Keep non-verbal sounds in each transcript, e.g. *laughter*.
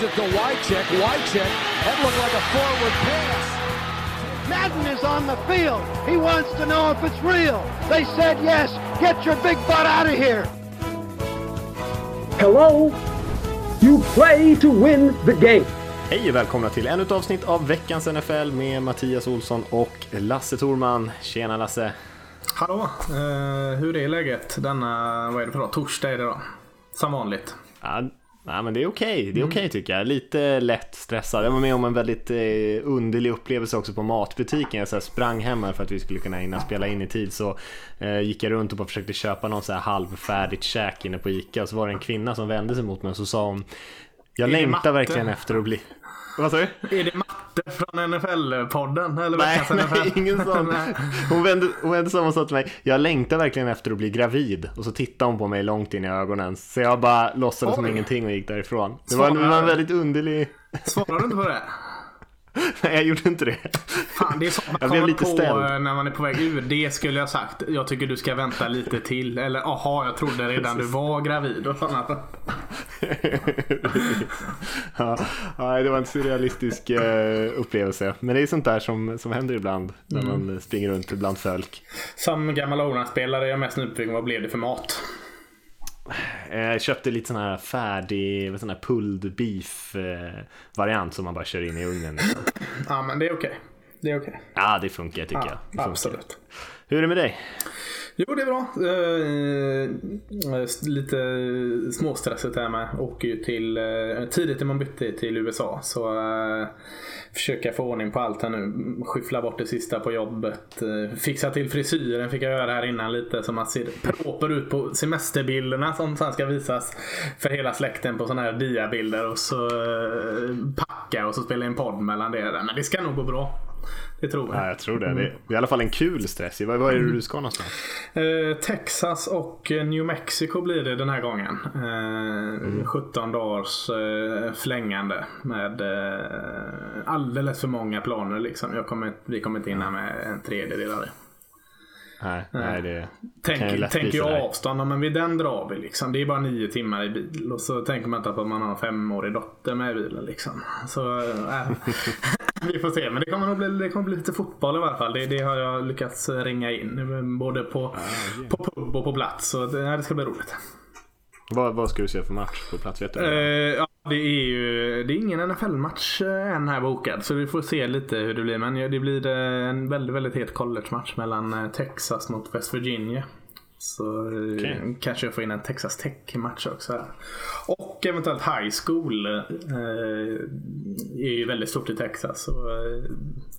Gives it to Wycheck. Wycheck. That looked like a forward pass. Madden is on the field. He wants to know if it's real. They said yes. Get your big butt out of here. Hello? You play to win the game. Hej och välkomna till ännu ett avsnitt av veckans NFL med Mattias Olsson och Lasse Thorman. Tjena Lasse! Hallå! Eh, hur är läget denna, vad är det för dag? Torsdag är det då. Som vanligt. Ja, nej, men det är okej, det är okej tycker jag. Lite lätt stressad. Jag var med om en väldigt eh, underlig upplevelse också på matbutiken. Jag så här, sprang hem här för att vi skulle kunna hinna spela in i tid. Så eh, gick jag runt och bara försökte köpa någon så här halvfärdigt käk inne på Ica. Och så var det en kvinna som vände sig mot mig och så sa hon Jag Är det längtar verkligen efter att bli... Vad sa du? Är det matte från NFL-podden? Eller Nej, nej, NFL? ingen *laughs* sån. Hon vände, hon vände sig om och sa till mig, jag längtar verkligen efter att bli gravid. Och så tittade hon på mig långt in i ögonen. Så jag bara låtsades som ingenting och gick därifrån. Det var, det Svarade- var en väldigt underlig... Svarar du inte på det? *laughs* Nej, jag gjorde inte det. Fan, det är sånt man Jag blev lite på eh, när man är på väg ur. Det skulle jag sagt. Jag tycker du ska vänta lite till. Eller aha, jag trodde redan du var gravid och sådana. *laughs* ja, nej, det var en surrealistisk eh, upplevelse. Men det är sånt där som, som händer ibland. När Mm. man springer runt bland folk. Som gammal Orange-spelare är jag mest nyfiken. Vad blev det för mat? Eh, Jag köpte lite sån här färdig, sån här pulled beef eh, variant som man bara kör in i ugnen. Liksom. Ja, men det är okej. Det är okej. Ja, det funkar tycker jag. Ja, Det funkar. absolut. Hur är det med dig? Jo, det är bra. Eh, eh lite småstressigt här med. Åker ju till, eh, tidigt när man bytte till USA. Så eh, försöka få ordning på allt här nu. Skyffla bort det sista på jobbet. Eh, fixa till frisyren fick jag göra här innan lite. Så man ser proper ut på semesterbilderna som sen ska visas för hela släkten på sådana här diabilder. Och så eh, packa och så spela in podd mellan det. Men det ska nog gå bra. Det tror jag. Ja, jag tror det. Är, det är i alla fall en kul stress. Vad är det du ska någonstans? Eh, Texas och eh, New Mexico blir det den här gången. Eh, 17 dagars eh, flängande med eh, alldeles för många planer. Liksom. Jag kommer, vi kommer inte hinna med en tredjedel av det. Nej, nej det Tänk, bli tänker jag avstånd, men vid den drar vi liksom. Det är bara nio timmar i bil. Och så tänker man inte på att man har en femårig dotter med i bilen liksom. Så äh, *laughs* vi får se. Men det kommer bli, det kommer bli lite fotboll i alla fall. Det, det har jag lyckats ringa in. Både på, på pub och på plats. Så det, nej, det ska bli roligt. Vad, vad ska du se för match på plats? Vet du? Eh, ja, det är ju det är ingen NFL-match eh, än här bokad. Så vi får se lite hur det blir. Men det blir eh, en väldigt, väldigt het college-match mellan eh, Texas mot West Virginia. Så Okej. kanske jag får in en Texas Tech-match också här. Och eventuellt High School eh, är ju väldigt stort i Texas. Så, eh,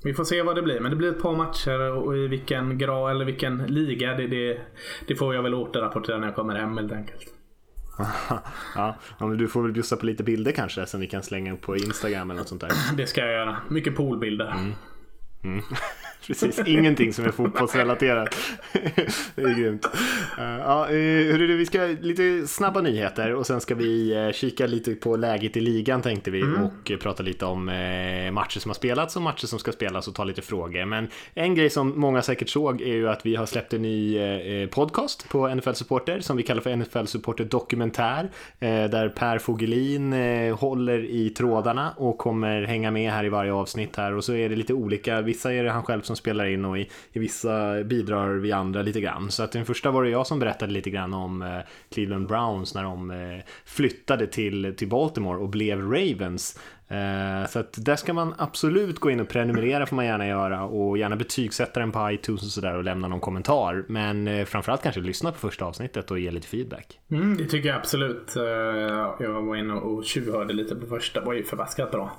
vi får se vad det blir. Men det blir ett par matcher och i vilken grad eller vilken liga det, det, det får jag väl återrapportera när jag kommer hem helt enkelt. *laughs* ja, men du får väl bjussa på lite bilder kanske som vi kan slänga upp på Instagram eller något sånt där. Det ska jag göra. Mycket poolbilder. *laughs* Precis, ingenting som är fotbollsrelaterat. *laughs* det är grymt. Uh, ja, eh, hörru, vi ska lite snabba nyheter och sen ska vi eh, kika lite på läget i ligan tänkte vi och eh, prata lite om eh, matcher som har spelats och matcher som ska spelas och ta lite frågor. Men en grej som många säkert såg är ju att vi har släppt en ny eh, podcast på NFL Supporter som vi kallar för NFL Supporter Dokumentär eh, där Per Fogelin eh, håller i trådarna och kommer hänga med här i varje avsnitt här och så är det lite olika. Vissa är det han själv som som spelar in och i, i vissa bidrar vi andra lite grann. Så att den första var det jag som berättade lite grann om eh, Cleveland Browns när de eh, flyttade till, till Baltimore och blev Ravens. Eh, så att där ska man absolut gå in och prenumerera får man gärna göra och gärna betygsätta den på iTunes och sådär och lämna någon kommentar. Men eh, framförallt kanske lyssna på första avsnittet och ge lite feedback. Mm, det tycker jag absolut. Eh, jag var inne och tjuvhörde lite på första. Det var ju förbaskat bra.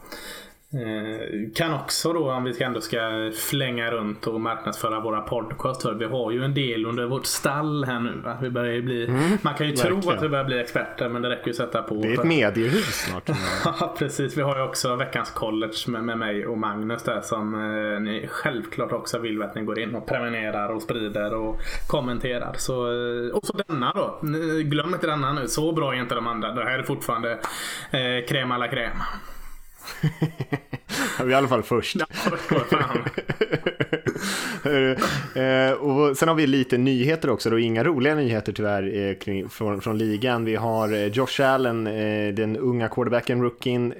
Eh, Kan också då, om vi ändå ska flänga runt och marknadsföra våra podcast. För vi har ju en del under vårt stall här nu. Va? Vi börjar bli, man kan ju tro verkligen. att vi börjar bli experter men det räcker ju att sätta på. Det är ett mediehus *laughs* snart. Ja, precis. Vi har ju också veckans college med, med mig och Magnus där som eh, ni självklart också vill att ni går in och prenumererar och sprider och kommenterar. Så, eh, och så denna då. Glöm inte denna nu. Så bra är inte de andra. Det här är fortfarande eh, crème à la crème. *laughs* Vi är i alla fall först. *laughs* Eh, och sen har vi lite nyheter också, då. inga roliga nyheter tyvärr eh, kring, från, från ligan. Vi har eh, Josh Allen, eh, den unga quarterbacken, rookien,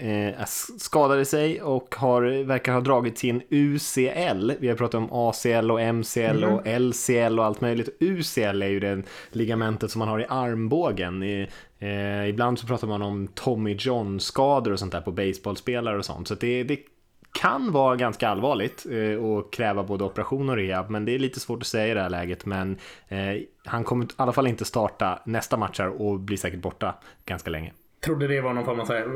skadade sig och har, verkar ha dragit sin UCL. Vi har pratat om ACL och MCL mm. och LCL och allt möjligt. UCL är ju det ligamentet som man har i armbågen. Eh, ibland så pratar man om Tommy John-skador och sånt där på baseballspelare och sånt. Så det, det kan vara ganska allvarligt eh, och kräva både operation och rehab, men det är lite svårt att säga i det här läget. Men eh, han kommer i alla fall inte starta nästa match och blir säkert borta ganska länge trodde det var någon form av så här,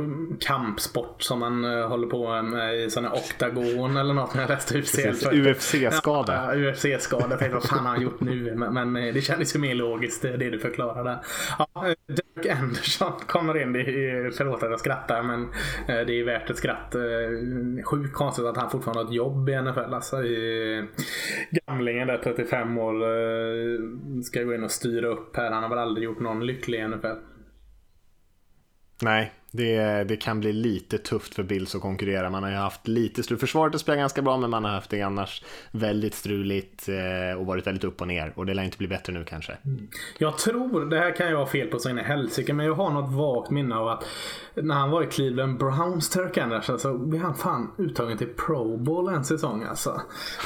kampsport som man uh, håller på med i sådana oktagon eller något när jag läste UFC. UFC-skada. Ja, UFC-skada. Vad fan har han gjort nu? Men, men, eh, det kändes ju mer logiskt det du förklarade. Ja, Dirk Anderson kommer in. Det är, förlåt att jag skrattar men det är värt ett skratt. Sjukt konstigt att han fortfarande har ett jobb i NFL. Alltså, i, gamlingen där 35 år ska gå in och styra upp här. Han har väl aldrig gjort någon lycklig i NFL. Nej, det, det kan bli lite tufft för Bills att konkurrera. Man har ju haft lite strul. Försvaret har spelat ganska bra, men man har haft det annars väldigt struligt eh, och varit väldigt upp och ner. Och det lär inte bli bättre nu kanske. Mm. Jag tror, det här kan jag ha fel på så in i helsike, men jag har något vagt minne av att när han var i Cleveland Browns, Turk Anderson, så blev han fan uttagen till Pro Bowl en säsong alltså.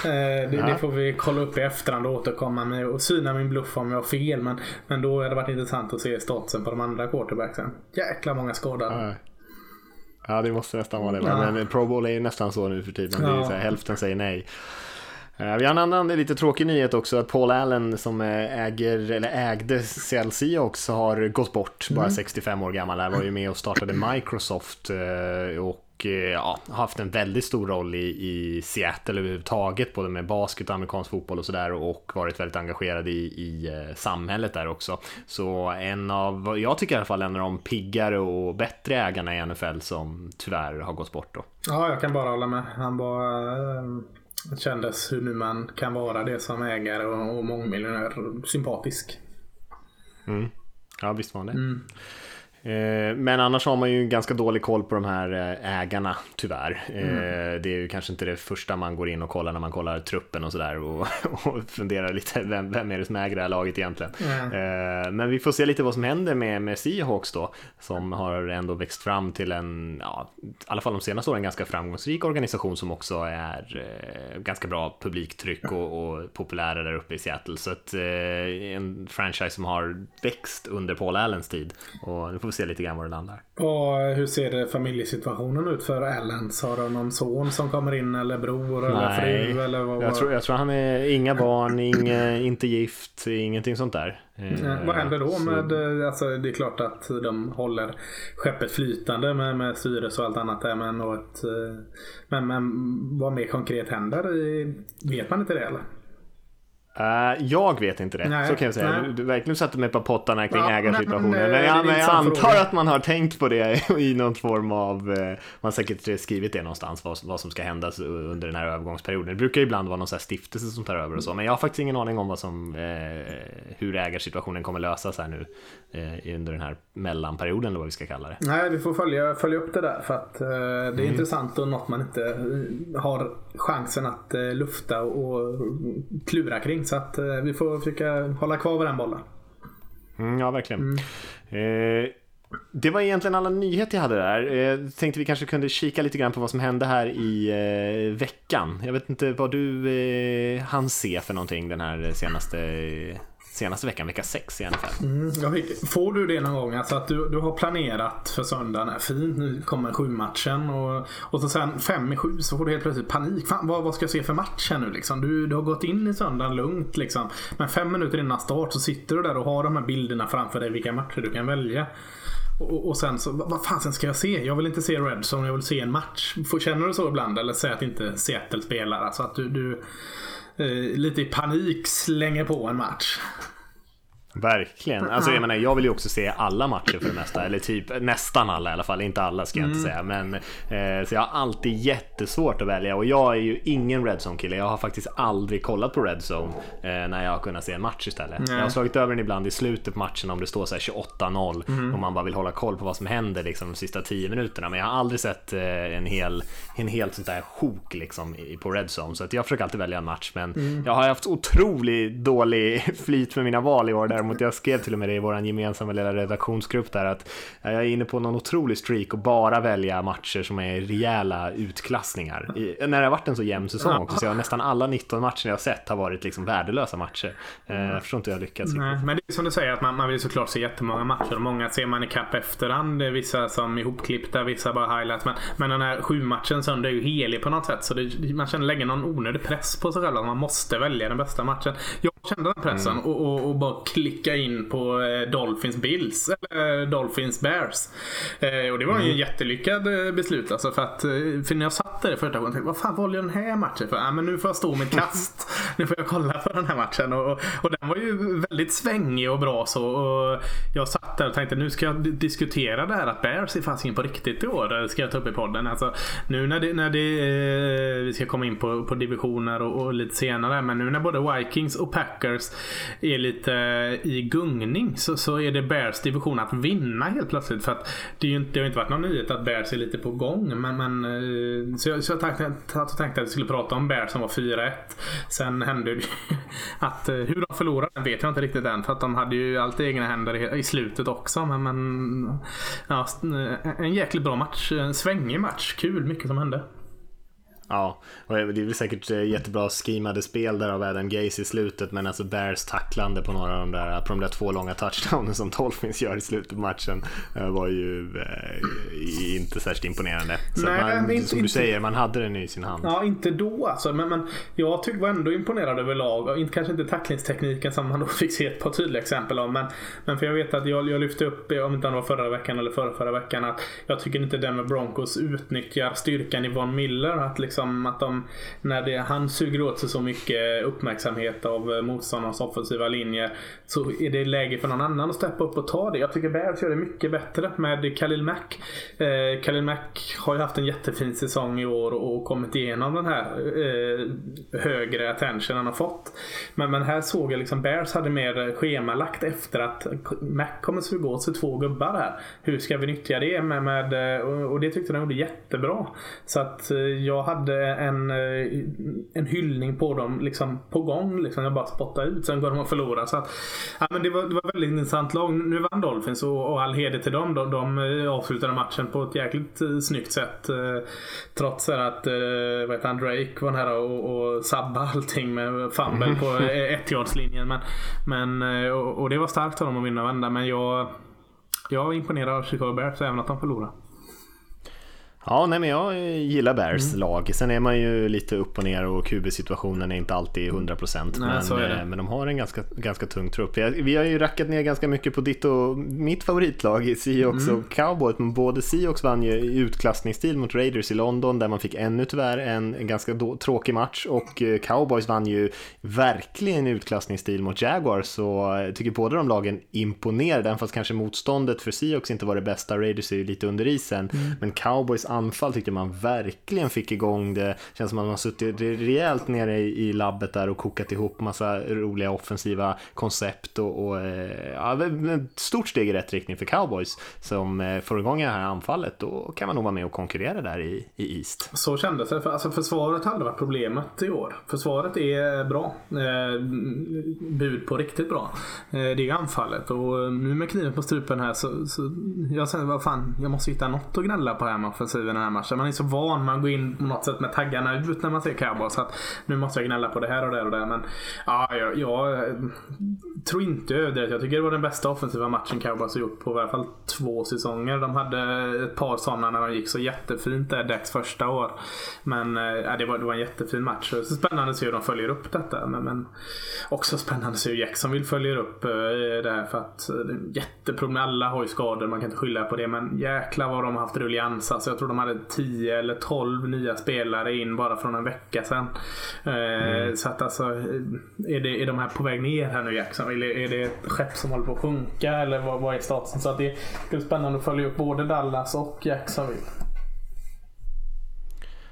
Eh, det, ja. det, får vi kolla upp i efterhand och återkomma med och syna min bluff om jag har fel. Men, men då hade det varit intressant att se statsen på de andra quarterbacksen. Jäkla många skadade. Ja. Ja, det måste nästan vara det. Ja. Men Pro Bowl är ju nästan så nu för tiden. Ja. Här, hälften säger nej. Eh, vi har en annan lite tråkig nyhet också, att Paul Allen som äger, eller ägde Seattle Seahawks har gått bort, bara mm. 65 år gammal. Han var ju med och startade Microsoft eh, och Eh, ja, haft en väldigt stor roll i, i Seattle överhuvudtaget, både med basket och amerikansk fotboll och sådär och varit väldigt engagerad i, i eh, samhället där också. Så en av, jag tycker i alla fall en av de piggare och bättre ägarna i NFL som tyvärr har gått bort då. Ja, jag kan bara hålla med. Han var eh, kändes hur nu man kan vara det som ägare och, och mångmiljonär sympatisk. Mm. Ja, visst var han det. Mm. Eh, men annars har man ju ganska dålig koll på de här eh, ägarna tyvärr. Eh, mm. Det är ju kanske inte det första man går in och kollar när man kollar truppen och sådär och, *laughs* och funderar lite vem, vem är det som äger det här laget egentligen. Mm. Men vi får se lite vad som händer med, med Seahawks då som har ändå växt fram till en, ja, i alla fall de senaste åren ganska framgångsrik organisation som också är ganska bra publiktryck och, och populära där uppe i Seattle. Så att en franchise som har växt under Paul Allens tid och nu får vi se lite grann var det landar. Och hur ser familjesituationen ut för Allens? Har de någon son som kommer in eller bror eller Nej, fru? Eller vad, jag, tror, jag tror han är inga barn, inga, inte gift, ingenting sånt där. Eh, vad händer då med, så... alltså det är klart att de håller skeppet flytande med, med styrelse och allt annat där men, ett, eh, men, men vad mer konkret händer? Vet man inte det eller? Uh, jag vet inte det, nej, så kan jag säga. Du, du verkligen satte mig på pottarna kring ja, ägarsituationen. Men, men, jag, men jag antar fråga. att man har tänkt på det *laughs* i någon form av, uh, man har säkert skrivit det någonstans, vad, vad, som ska hända under den här övergångsperioden. Det brukar ibland vara någon så här stiftelse som tar över och så, men jag har faktiskt ingen aning om vad som, uh, hur ägarsituationen kommer lösas här nu under den här mellanperioden, eller vad vi ska kalla det. Nej, vi får följa, följa upp det där, för att det är mm. intressant och något man inte har chansen att lufta och klura kring. Så att eh, vi får försöka hålla kvar vid den bollen. Mm, ja, verkligen. Mm. Eh, det var egentligen alla nyheter jag hade där. Eh, tänkte vi kanske kunde kika lite grann på vad som hände här i eh, veckan. Jag vet inte vad du eh, hann se för någonting den här senaste senaste veckan, vecka 6 i NFL. Mm, får du det någon gång? Alltså att du, du har planerat för söndagen, fint, nu kommer sju matchen och, och så sen fem i sju så får du helt plötsligt panik. Fan, vad, vad ska jag se för match här nu liksom? Du, du har gått in i söndagen lugnt liksom. Men fem minuter innan start så sitter du där och har de här bilderna framför dig vilka matcher du kan välja. Och, och sen så, vad fasen ska jag se? Jag vill inte se Redson, jag vill se en match. Känner du så ibland? Eller säg att inte Seattle spelar. Alltså att du, du Eh, lite i panik slänger på en match. Verkligen. Alltså, jag, menar, jag vill ju också se alla matcher för det mesta. Eller typ nästan alla i alla fall. Inte alla ska jag inte säga. Men, eh, så jag har alltid jättesvårt att välja. Och jag är ju ingen Red Zone-kille. Jag har faktiskt aldrig kollat på Red Zone eh, när jag har kunnat se en match istället. Nej. Jag har slagit över den ibland i slutet på matchen om det står så här 28-0 och man bara vill hålla koll på vad som händer liksom, de sista 10 minuterna. Men jag har aldrig sett eh, en hel, en helt sånt där sjok liksom, på Red Zone. Så att jag försöker alltid välja en match. Men jag har haft otroligt dålig *laughs* flyt med mina val i år däremot. Jag skrev till och med det i vår gemensamma lilla redaktionsgrupp där att jag är inne på någon otrolig streak och bara välja matcher som är rejäla utklassningar. I, när det har varit en så jämn säsong också så jag, nästan alla 19 matcher jag har sett har varit liksom värdelösa matcher. Eh, jag förstår inte hur jag lyckats. Nej, men det är som du säger att man, man vill såklart se jättemånga matcher. Många ser man i kapp efterhand. Vissa som ihopklippta, vissa bara highlights. Men, men den här sju matchen söndag är ju helig på något sätt. Så det, man känner lägger någon onödig press på sig själv. Att man måste välja den bästa matchen. Jag kände den pressen och, och, och bara klicka in på eh, Dolphins Bills. Eller eh, Dolphins Bears. Eh, och det var ju en jättelyckad beslut. Alltså för, att, för när jag satt där första gången tänkte vad fan valde jag den här matchen för? Ah, men nu får jag stå mitt kast. *laughs* nu får jag kolla på den här matchen. Och, och, och den var ju väldigt svängig och bra så. Och jag satt där och tänkte nu ska jag diskutera det här att Bears är fasiken på riktigt i år. Det ska jag ta upp i podden. Alltså, nu när det, när det eh, vi ska komma in på, på divisioner och, och lite senare. Men nu när både Vikings och Packers är lite i gungning så, så är det Bears division att vinna helt plötsligt. För att det, är ju inte, det har inte varit någon nyhet att Bears är lite på gång. Men, men, eh, så jag, så jag tänkte, jag tänkte att vi skulle prata om Bears som var 4-1. Sen hände det *laughs* att eh, hur de förlorade vet jag inte riktigt än. För att de hade ju allt i egna händer i, i slutet också. Men, men ja, en jäkligt bra match. En svängig match. Kul, mycket som hände. Ja, och det är väl säkert eh, jättebra schemade spel där av Adam Gaze i slutet men alltså Bears tacklande på några av de där, på de där två långa touchdownen som Dolphins gör i slutet på matchen eh, var ju eh, inte särskilt imponerande. Så Nej, man, inte- som du inte- säger, man hade den i sin hand. Ja, inte då alltså. Men, men jag tyck, var ändå imponerad överlag. Kanske inte tacklingstekniken som man då *laughs* fick se ett par tydliga exempel av. Men, men för jag vet att jag, jag lyfte upp, om inte det var förra veckan eller förra, förra veckan, att jag tycker inte Denver Broncos utnyttjar styrkan i Von Miller. Att liksom Liksom att de, när det, han suger åt sig så mycket uppmärksamhet av eh, motståndarnas offensiva linje så är det läge för någon annan att steppa upp och ta det. Jag tycker Bears gör det mycket bättre med Khalil Mack. Eh, Khalil Mack har ju haft en jättefin säsong i år och, kommit igenom den här eh, högre attention han har fått. Men, men här såg jag liksom Bears hade mer schemalagt efter att Mac kommer suga åt sig två gubbar här. Hur ska vi nyttja det? Med, med, eh, och, det tyckte de gjorde jättebra. Så att eh, jag hade en, eh, en hyllning på dem liksom på gång. Liksom, jag bara spottade ut. Sen går de och förlorar. Så att, ja, men det, var, det var väldigt intressant lag. Nu vann Dolphins och, och all heder till dem. De, de eh, avslutade matchen på ett jäkligt eh, snyggt sätt. Eh, trots att eh, vad heter han, Drake var nära och, och sabba allting med fumble på eh, ettjardslinjen. Men, men, och, och det var starkt av dem att vinna vända. Men jag, jag var imponerad av Chicago Bears även att de förlorade. Ja, nej men jag eh, gillar Bears Mm. lag. Sen är man ju lite upp och ner och QB-situationen är inte alltid 100% Nej, men, eh, men de har en ganska, ganska tung trupp. Vi, har ju rackat ner ganska mycket på ditt och mitt favoritlag i Seahawks Mm. och Cowboys. Men både Seahawks vann ju i utklassningsstil mot Raiders i London där man fick ännu tyvärr en, ganska tråkig match och eh, Cowboys vann ju verkligen i utklassningsstil mot Jaguars. Så eh, jag tycker båda de lagen imponerade, även fast kanske motståndet för Seahawks inte var det bästa. Raiders är ju lite under isen, men Cowboys anfall tyckte man verkligen fick igång det. Känns som att man har suttit rejält nere i, labbet där och kokat ihop massa roliga offensiva koncept och, och eh, ja, ett stort steg i rätt riktning för Cowboys som eh, får igång det här anfallet. Då kan man nog vara med och konkurrera där i, i East. Så kändes det. För, alltså försvaret hade varit problemet i år. Försvaret är eh, bra. Eh, bud på riktigt bra. Eh, det är ju anfallet. Och nu med kniven på strupen här så, så jag säger vad fan, jag måste hitta något att gnälla på här med i den här matchen. Man är så van, man går in på något sätt med taggarna ut när man ser cowboys. Så att nu måste jag gnälla på det här och det och det. Men ja, jag, jag eh, tror inte överdrivet. Jag tycker det var den bästa offensiva matchen cowboys har gjort på i alla fall två säsonger. De hade ett par sådana när de gick så jättefint där Dax första år. Men eh, ja, det, var, det var en jättefin match. Så spännande att se hur de följer upp detta. Men, men också spännande att se hur Jacksonville följer upp eh, det här. För att det är jätteproblem. Alla har ju skador, man kan inte skylla på det. Men jäklar vad de har haft ruljans. Alltså, jag tror de hade 10 eller 12 nya spelare in bara från en vecka sedan. Mm. Så att alltså, är, det, är de här på väg ner här nu Jackson? Eller är det ett skepp som håller på att sjunka? Eller vad, vad är statusen? Så att det, det är spännande att följa upp både Dallas och Jacksonville.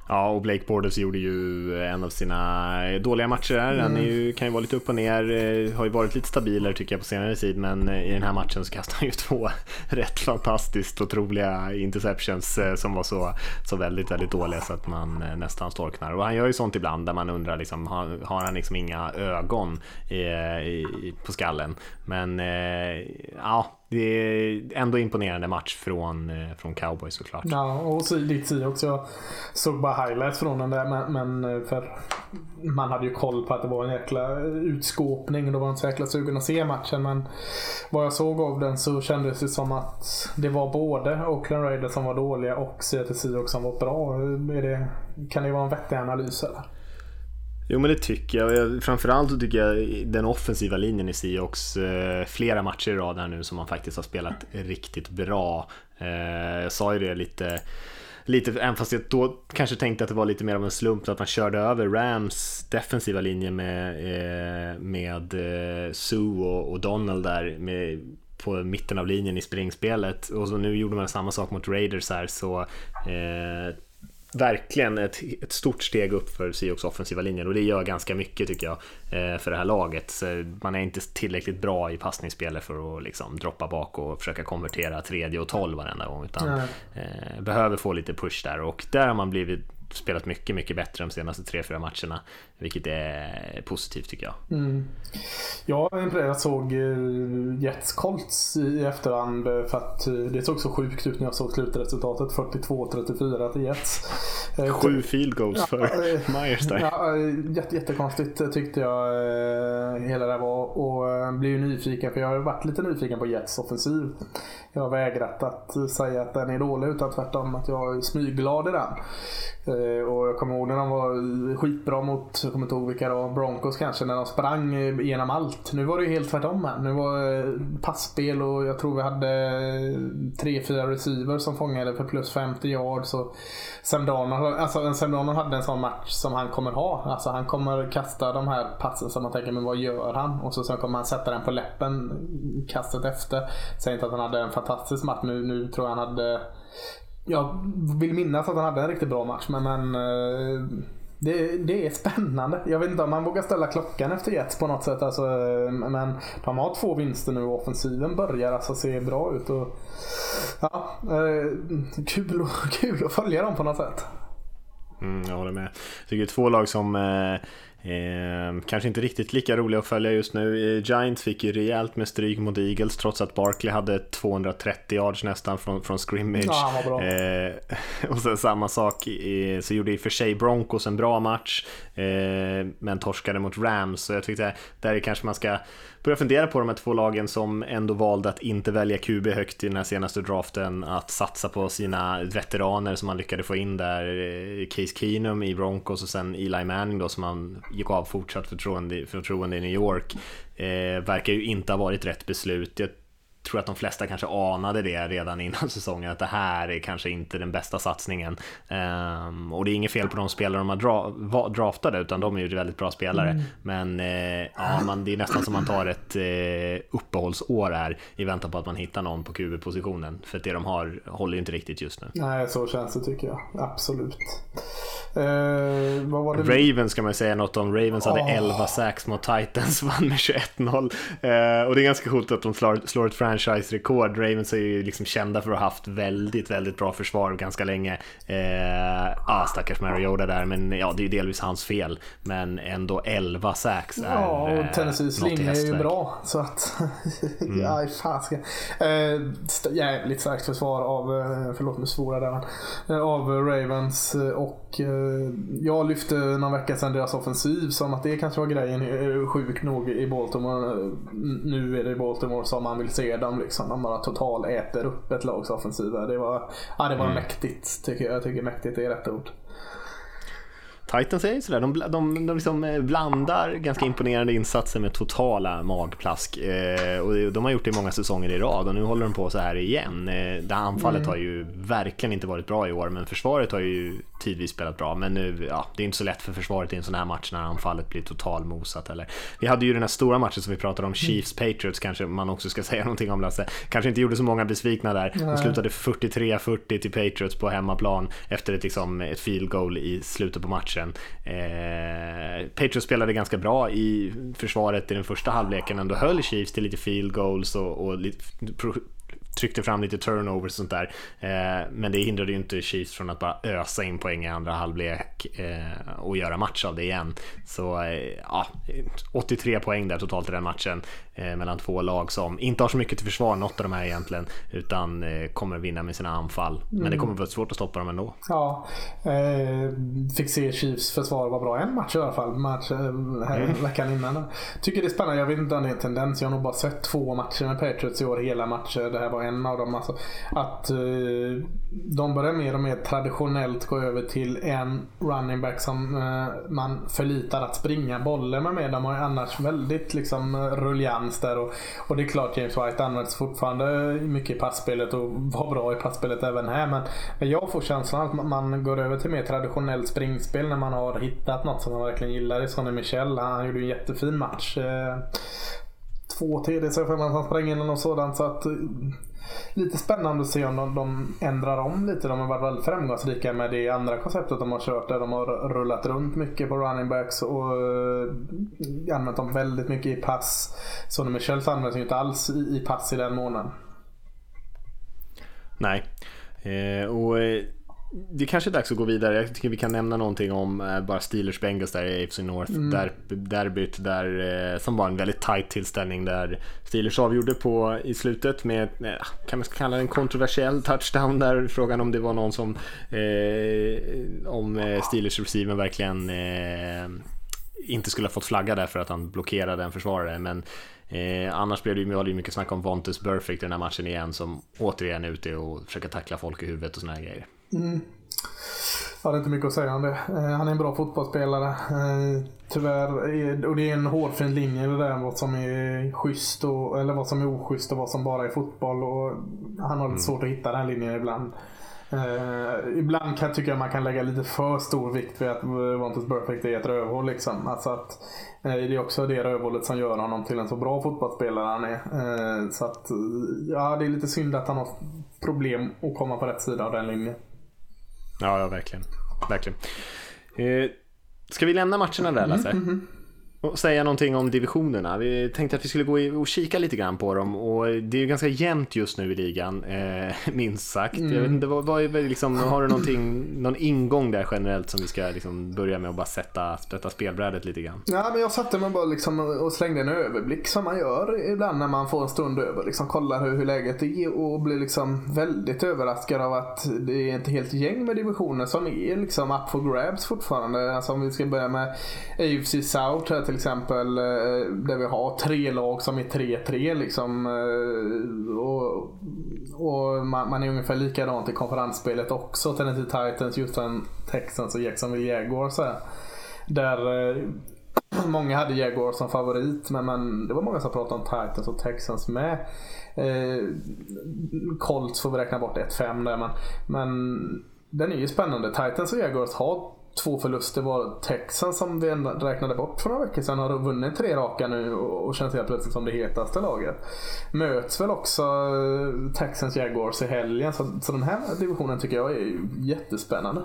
Ja, och Blake Borders gjorde ju en av sina dåliga matcher där. Mm. Han är ju, kan ju vara lite upp och ner, eh, har ju varit lite stabilare tycker jag på senare tid, men eh, i den här matchen så kastade han ju *laughs* två rätt fantastiskt otroliga interceptions eh, som var så, så väldigt, väldigt dåliga så att man nästan storknar. Och han gör ju sånt ibland där man undrar, liksom, har, har han liksom inga ögon i, i, på skallen? Men ja, det är ändå imponerande match från, eh, från Cowboys såklart. Ja, och ditt också. Jag såg bara highlights från den där. Men, men, eh, för man hade ju koll på att det var en jäkla utskåpning. Och då var man inte så jäkla sugen att se matchen. Men vad jag såg av den så kändes det som att det var både Oakland Raiders som var dåliga och Seattle Seahawks som var bra. Är det, kan det vara en vettig analys eller? Jo men det tycker jag. Framförallt så tycker jag den offensiva linjen i Seahawks eh, flera matcher i rad här nu som man faktiskt har spelat riktigt bra. Eh, jag sa ju det lite Lite, även fast jag då kanske tänkte att det var lite mer av en slump att man körde över Rams defensiva linje med, eh, med Sue och, och Donald där med, på mitten av linjen i springspelet och så nu gjorde man samma sak mot Raiders här så eh, verkligen ett, ett stort steg upp för Seahawks offensiva linjen och det gör ganska mycket tycker jag eh, för det här laget. Man är inte tillräckligt bra i passningsspelet för att liksom droppa bak och försöka konvertera tredje och tolv varenda gång utan eh, behöver få lite push där. Och där har man blivit spelat mycket, mycket bättre de senaste tre, fyra matcherna. Vilket är positivt tycker jag. Mm. Jag är imponerad såg eh, Jets Colts i efterhand eh, för att eh, det såg så sjukt ut när jag såg slutresultatet. 42-34 till Jets. Sju field goals för ja, Myers där. Ja, jätte, jättekonstigt tyckte jag hela det var och blev ju nyfiken för jag har varit lite nyfiken på Jets offensiv. Jag har vägrat att säga att den är dålig utan tvärtom att jag är smygglad i den. Och jag kommer ihåg när de var skitbra mot jag kommer inte ihåg vilka det var, Broncos kanske, när de sprang igenom allt. Nu var det ju helt tvärtom här. Nu var passspel och jag tror vi hade tre, fyra receivers som fångade för plus 50 yards. Så Semdano, alltså Semdano hade en sån match som han kommer ha. Alltså han kommer kasta de här passen som man tänker, men vad gör han? Och så sen kommer han sätta den på läppen kastet efter. Säger inte att han hade en fantastisk match. Nu, nu tror jag han hade jag vill minnas att han hade en riktigt bra match men, men eh, det, det, är spännande. Jag vet inte om man vågar ställa klockan efter Jets på något sätt. Alltså, eh, men de har två vinster nu och offensiven börjar alltså se bra ut. Och, ja, eh, kul, *laughs* kul att följa dem på något sätt. Mm, jag håller med. Jag tycker det är två lag som eh Eh, kanske inte riktigt lika roliga att följa just nu. Eh, Giants fick ju rejält med stryk mot Eagles trots att Barkley hade 230 yards nästan från, från scrimmage. Ja, eh, *laughs* och sen samma sak i, så gjorde i och för sig Broncos en bra match eh, men torskade mot Rams. Så jag tyckte där kanske man ska börjar fundera på de här två lagen som ändå valde att inte välja QB högt i den här senaste draften, att satsa på sina veteraner som man lyckades få in där, eh, Case Keenum i Broncos och sen Eli Manning då som man gick av fortsatt förtroende, förtroende i New York. Eh, verkar ju inte ha varit rätt beslut. Jag tror att de flesta kanske anade det redan innan *laughs* säsongen, att det här är kanske inte den bästa satsningen. Um, och det är inget fel på de spelare de har dra draftade, utan de är ju väldigt bra spelare. Mm. Men uh, ja, man, det är nästan som man tar ett uh, uppehållsår här i väntan på att man hittar någon på QB-positionen. För det de har håller ju inte riktigt just nu. Nej, så känns det tycker jag. Absolut. Uh, Ravens ska man säga något om. Ravens oh. hade 11 sax mot Titans, *laughs* vann med 21-0. Uh, och det är ganska coolt att de slår, slår ett franchise-rekord. Ravens är ju liksom kända för att ha haft väldigt, väldigt bra försvar ganska länge. Uh, ah, stackars Mariota där, men ja, det är ju delvis hans fel. Men ändå 11 sax är Ja, och Tennessees linje är ju bra. Så att, *laughs* mm. ja, fasiken. Uh, jävligt starkt försvar av, förlåt mig svora där, av Ravens och jag lyfte någon vecka sedan deras offensiv som att det kanske var grejen eh, sjuk nog i Baltimore. Nu är det i Baltimore som man vill se dem liksom. De bara total äter upp ett lags offensiv. Det var, ja, det var mm. mäktigt tycker jag. Jag tycker mäktigt är rätt ord. Titans är ju sådär, de, de, de liksom eh, blandar ganska imponerande insatser med totala magplask. Eh, och de har gjort det i många säsonger i rad och nu håller de på så här igen. Eh, det här anfallet mm. har ju verkligen inte varit bra i år, men försvaret har ju tidvis spelat bra. Men nu, ja, det är inte så lätt för försvaret i en sån här match när anfallet blir totalmosat. Eller. Vi hade ju den här stora matchen som vi pratade om, Chiefs-Patriots kanske man också ska *laughs* säga någonting om Lasse. Kanske inte gjorde så många besvikna där. De slutade 43-40 till Patriots på hemmaplan efter ett, liksom, ett field goal i slutet på matchen. Eh, Patriots spelade ganska bra i försvaret i den första halvleken, ändå höll Chiefs till lite field goals och, och lite tryckte fram lite turnovers och sånt där. Eh, men det hindrade ju inte Chiefs från att bara ösa in poäng i andra halvlek eh, och göra match av det igen. Så eh, ja, 83 poäng där totalt i den matchen mellan två lag som inte har så mycket till försvar, något av de här egentligen, utan kommer vinna med sina anfall. Mm. Men det mm. kommer vara svårt att stoppa dem ändå. Ja, fick se Chiefs försvar var bra en match i alla fall, match här mm. veckan innan. Tycker det är spännande, jag vet inte om det är en tendens, jag har nog bara sett två matcher med Patriots i år, hela matcher. Det här var en av dem. Alltså, att uh, de börjar mer och mer traditionellt gå över till en running back som uh, man förlitar att springa bollen med. med. De har ju annars väldigt liksom rullians där. Och, och det är klart James White används fortfarande mycket i passspelet och var bra i passspelet även här. Men, men jag får känslan att man går över till mer traditionellt springspel när man har hittat något som man verkligen gillar. I Sonny Michel, han gjorde en jättefin match. Uh, två TD så får man att han sprang in eller något sådant. Så att, lite spännande att se om de, de ändrar om lite. De har varit väldigt framgångsrika med det andra konceptet de har kört där de har rullat runt mycket på running backs och uh, använt dem väldigt mycket i pass. Sonny Michels används ju inte alls i, i pass i den månaden. Nej. Eh, och eh, det kanske är dags att gå vidare. Jag tycker vi kan nämna någonting om eh, bara Steelers Bengals där i AFC North. Mm. Där, derbyt där, eh, som var en väldigt tight tillställning där Steelers avgjorde på i slutet med, eh, kan man kalla det en kontroversiell touchdown där. Frågan om det var någon som, eh, om Steelers receiver verkligen eh, inte skulle ha fått flagga där för att han blockerade en försvarare. Men Eh, annars blev det ju mycket snack om Vontus Burfict i den här matchen igen som återigen är ute och försöker tackla folk i huvudet och såna här grejer. Mm. Jag hade inte mycket att säga om det. Eh, han är en bra fotbollsspelare. Eh, tyvärr, och det är en hårfin linje det där vad som är schysst och, eller vad som är oschysst och vad som bara är fotboll. Och han har lite mm. svårt att hitta den linjen ibland. Uh, ibland kan jag tycka att man kan lägga lite för stor vikt vid att Vontus Perfect är ett rövhål. Liksom. Alltså att, uh, det är också det rövhålet som gör honom till en så bra fotbollsspelare han är. Uh, så att, ja, det är lite synd att han har problem att komma på rätt sida av den linjen. Ja, ja verkligen. verkligen. Eh, ska vi lämna matcherna där Lasse? Mm, mm, och säga någonting om divisionerna. Vi tänkte att vi skulle gå och kika lite grann på dem och det är ju ganska jämnt just nu i ligan, eh, *laughs* minst sagt. Mm. Jag vet inte, vad, vad är liksom, har du någonting, någon ingång där generellt som vi ska liksom börja med att bara sätta, sätta spelbrädet lite grann? Ja, men jag satte mig bara liksom och slängde en överblick som man gör ibland när man får en stund över. Liksom kollar hur, hur läget är och blir liksom väldigt överraskad av att det är ett helt gäng med divisioner som är liksom up for grabs fortfarande. Alltså om vi ska börja med AFC South här till exempel eh, där vi har tre lag som är 3-3 liksom. Eh, och, och man, man, är ungefär likadant i konferensspelet också. Tennessee Titans, Houston Texans och Jacksonville Jaguars. Där eh, *clears throat* många hade Jaguars som favorit men, men det var många som pratade om Titans och Texans med. Eh, Colts får vi räkna bort 1-5 där men, men den är ju spännande. Titans och Jaguars har två förluster var Texans som vi räknade bort för några veckor sedan har vunnit tre raka nu och känns helt plötsligt som det hetaste laget. Möts väl också eh, Texans Jaguars i helgen så, så den här divisionen tycker jag är jättespännande.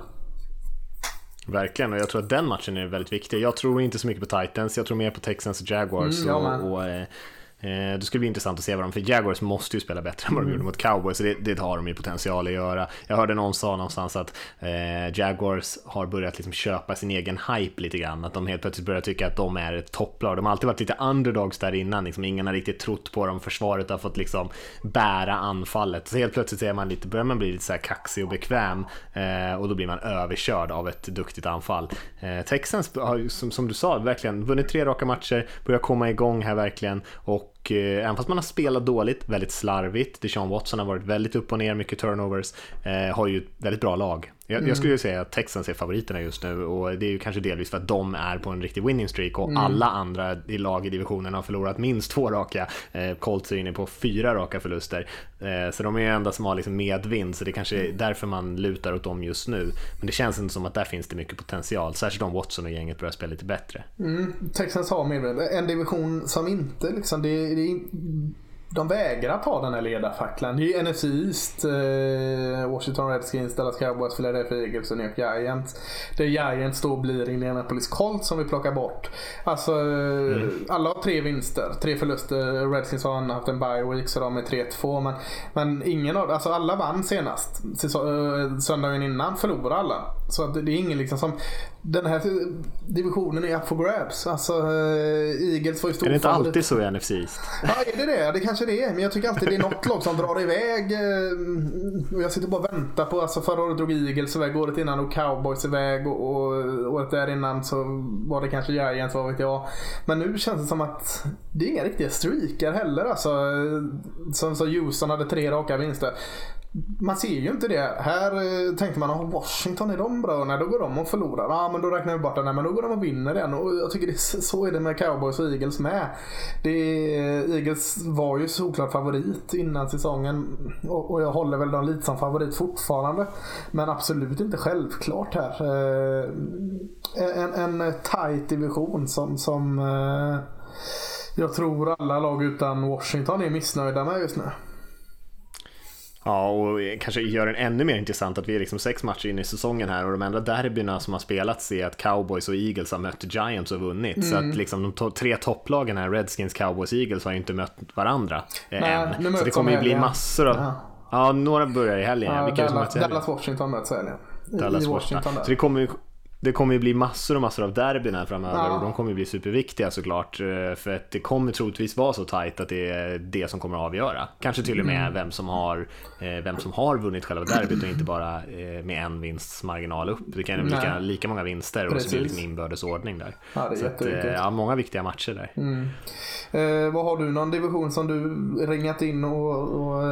Verkligen, och jag tror att den matchen är väldigt viktig. Jag tror inte så mycket på Titans, jag tror mer på Texans och Jaguars. Mm, och, och eh, Eh, det skulle bli intressant att se vad de, för Jaguars måste ju spela bättre än vad de mm. gjorde mot Cowboys, så det, det har de ju potential att göra. Jag hörde någon sa någonstans att eh, Jaguars har börjat liksom köpa sin egen hype lite grann, att de helt plötsligt börjar tycka att de är ett topplag. De har alltid varit lite underdogs där innan, liksom, ingen har riktigt trott på dem, försvaret har fått liksom bära anfallet. Så helt plötsligt är man lite, börjar man bli lite så här kaxig och bekväm eh, och då blir man överkörd av ett duktigt anfall. Eh, Texans har som, som du sa, verkligen vunnit tre raka matcher, börjar komma igång här verkligen och och eh, även fast man har spelat dåligt, väldigt slarvigt, Deshaun Watson har varit väldigt upp och ner, mycket turnovers, eh, har ju ett väldigt bra lag. Jag, mm. jag skulle säga att Texans är favoriterna just nu och det är ju kanske delvis för att de är på en riktig winning streak och mm. alla andra i lag i divisionen har förlorat minst två raka. Eh, Colts är inne på fyra raka förluster. Eh, så de är ju enda som har liksom medvind så det kanske är därför man lutar åt dem just nu. Men det känns inte som att där finns det mycket potential, särskilt om Watson och gänget börjar spela lite bättre. Mm. Texans har medvind. En division som inte liksom, det, det de vägrar ta den här ledarfacklan. Det är ju NFC East, eh, Washington Redskins, Dallas Cowboys, Philadelphia Eagles och New York Giants. Där Giants då blir Indianapolis Colts som vi plockar bort. Alltså, mm. alla har tre vinster, tre förluster. Redskins har haft en bye week så de är 3-2. Men, men ingen av, alltså alla vann senast. Söndagen innan förlorade alla. Så att det är ingen liksom som den här divisionen är up for grabs. Alltså, uh, Eagles var ju stor Är det inte alltid så i NFC East? *laughs* Ja, är det det? Det kanske det är. Men jag tycker alltid det är något lag som drar iväg. Och jag sitter bara och väntar på, alltså förra året drog Eagles iväg, året innan och Cowboys iväg och, och året där innan så var det kanske Giants, vad vet jag. Men nu känns det som att det är inga riktiga streakar heller. Alltså, som så Houston hade tre raka vinster man ser ju inte det. Här eh, tänkte man, oh, Washington, är de bra? Nej, då går de och förlorar. Ja, men då räknar vi bort den. Nej, men då går de och vinner igen. Och jag tycker det, så är det med Cowboys och Eagles med. Det, Eagles var ju såklart favorit innan säsongen. Och, och jag håller väl dem lite som favorit fortfarande. Men absolut inte självklart här. Eh, en, en tight division som, som eh, jag tror alla lag utan Washington är missnöjda med just nu. Ja, och kanske gör den ännu mer intressant att vi är liksom sex matcher in i säsongen här och de enda derbyna som har spelats är att Cowboys och Eagles har mött Giants och vunnit. Mm. Så att liksom de to tre topplagen här, Redskins, Cowboys, Eagles, har ju inte mött varandra eh, Nej, än. Så det kommer ju bli massor av... Ja. ja, några börjar i helgen. Ja, Vilka Dallas, Washington möts i helgen. Dallas Washington. Så det kommer det kommer ju bli massor och massor av derbyn här framöver ja. och de kommer ju bli superviktiga såklart. Eh, för att det kommer troligtvis vara så tajt att det är det som kommer att avgöra. Kanske till och med mm. vem, som har, eh, vem som har vunnit själva derbyt och inte bara eh, med en vinsts marginal upp. Det kan bli lika, lika många vinster och så blir det lite inbördes ordning där. Ja, det är så att, ja, många viktiga matcher där. Mm. Eh, vad har du någon division som du ringat in och, och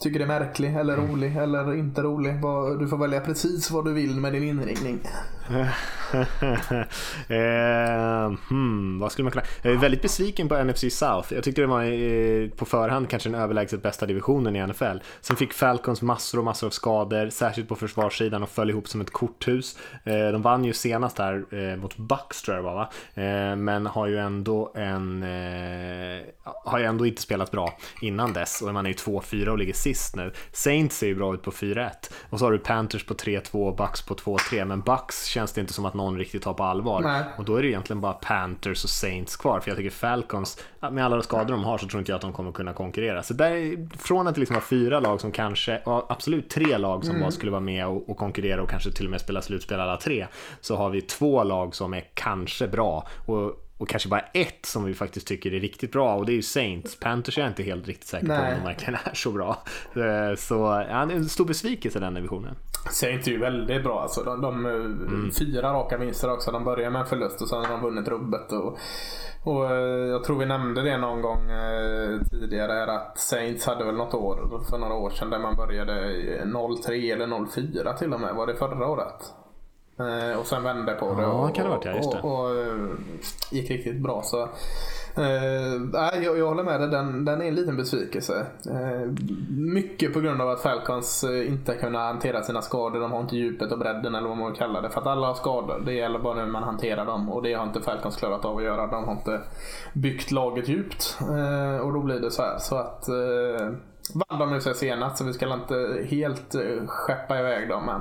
tycker är märklig eller rolig eller inte rolig? Du får välja precis vad du vill med din inringning. *laughs* *laughs* eh, hmm, vad skulle man kunna... Jag är väldigt besviken på NFC South. Jag tyckte det var eh, på förhand kanske den överlägset bästa divisionen i NFL. Sen fick Falcons massor och massor av skador, särskilt på försvarssidan och föll ihop som ett korthus. Eh, de vann ju senast här eh, mot Bucks tror jag det var va? Eh, men har ju ändå en... Eh, har ju ändå inte spelat bra innan dess och man är ju 2-4 och ligger sist nu. Saints ser ju bra ut på 4-1 och så har du Panthers på 3-2 och Bucks på 2-3 men Bucks känns det inte som att någon riktigt tar på allvar. Nej. Och då är det egentligen bara Panthers och Saints kvar. För jag tycker Falcons, med alla de skador de har så tror inte jag att de kommer kunna konkurrera. Så där, från att det liksom var fyra lag som kanske, absolut tre lag som mm. bara skulle vara med och, och, konkurrera och kanske till och med spela slutspel alla tre. Så har vi två lag som är kanske bra. Och och kanske bara ett som vi faktiskt tycker är riktigt bra och det är ju Saints. Panthers är jag inte helt riktigt säker på om de verkligen är så bra. Eh, så ja, är en stor besvikelse den divisionen. Saints är ju väldigt bra alltså. De, de mm. Fyra raka vinster också. De börjar med en förlust och sen har de vunnit rubbet. Och, och eh, jag tror vi nämnde det någon gång eh, tidigare att Saints hade väl något år för några år sedan där man började 0-3 eller 0-4 till och med. Var det förra året? Eh, och sen vände på det. Ja, och, kan det varit, ja, just det. Och, och, och, eh, gick riktigt bra. Så, eh, jag, jag håller med dig, den, den är en liten besvikelse. Eh, mycket på grund av att Falcons eh, inte kunnat hantera sina skador. De har inte djupet och bredden eller vad man kallar det. För att alla har skador. Det gäller bara hur man hanterar dem. Och det har inte Falcons klarat av att göra. De har inte byggt laget djupt. Eh, och då blir det så här. Så att eh, vann de nu sig senast så vi ska inte helt skeppa iväg dem. Men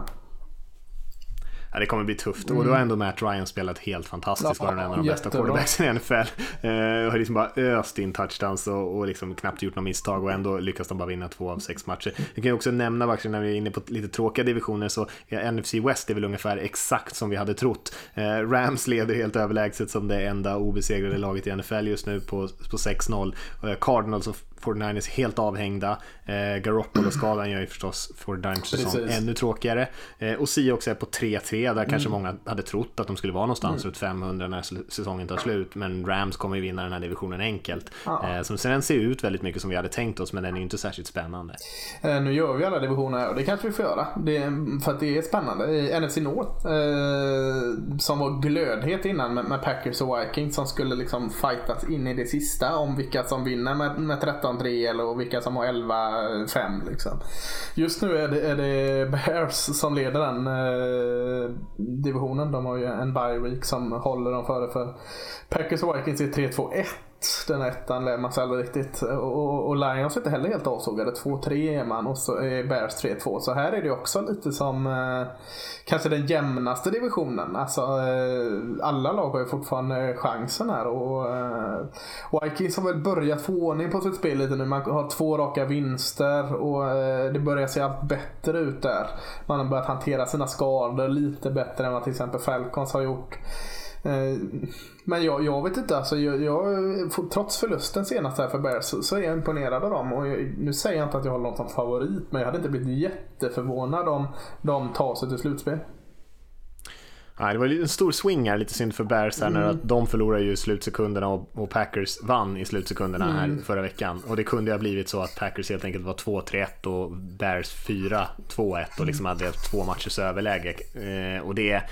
Ja, det kommer bli tufft mm. och då har ändå Matt Ryan spelat helt fantastiskt. Ja, var en av de bästa quarterbacksen i NFL. Eh, har liksom bara öst in touchdowns och, och liksom knappt gjort några misstag och ändå lyckas de bara vinna två av sex matcher. Jag kan ju också nämna faktiskt när vi är inne på lite tråkiga divisioner så ja, NFC West är väl ungefär exakt som vi hade trott. Eh, Rams leder helt överlägset som det enda obesegrade laget i NFL just nu på, på 6-0. Eh, Cardinals 49ers helt avhängda. Eh, Garoppolo-skadan gör ju förstås 49ers säsong ännu tråkigare. Eh, och Seahawks är på 3-3 där kanske mm. många hade trott att de skulle vara någonstans mm. runt 500 när säsongen tar slut. Men Rams kommer ju vinna den här divisionen enkelt. Ja. Eh, som sen ser ut väldigt mycket som vi hade tänkt oss men den är ju inte särskilt spännande. Eh, nu gör vi alla divisioner och det kanske vi får göra. Det, för att det är spännande. I NFC North eh, som var glödhet innan med, med, Packers och Vikings som skulle liksom fightas in i det sista om vilka som vinner med, med 13-3 eller vilka som har 11-5. Liksom. Just nu är det, är det Bears som leder den eh, divisionen. De har ju en bye week som håller dem före för Packers och Vikings är 3-2-1 den ettan lär man sig aldrig riktigt. Och, och Lions är inte heller helt avsågade. 2-3 är man och så är Bears 3-2. Så här är det också lite som eh, kanske den jämnaste divisionen. Alltså eh, alla lag har ju fortfarande chansen här. Och, eh, Vikings har väl börjat få ordning på sitt spel lite nu. Man har två raka vinster och eh, det börjar se allt bättre ut där. Man har börjat hantera sina skador lite bättre än vad till exempel Falcons har gjort. Eh, men jag, jag vet inte, alltså jag, jag, trots förlusten senast här för Bears så, så är jag imponerad av dem. Och jag, nu säger jag inte att jag håller dem som favorit, men jag hade inte blivit jätteförvånad om de tar sig till slutspel. Nej, det var en stor swing här, lite synd för Bears här, mm. när de förlorade ju slutsekunderna och, och Packers vann i slutsekunderna mm. här förra veckan. Och det kunde ha blivit så att Packers helt enkelt var 2-3-1 och Bears 4-2-1 och liksom hade två matchers överläge. Eh, och det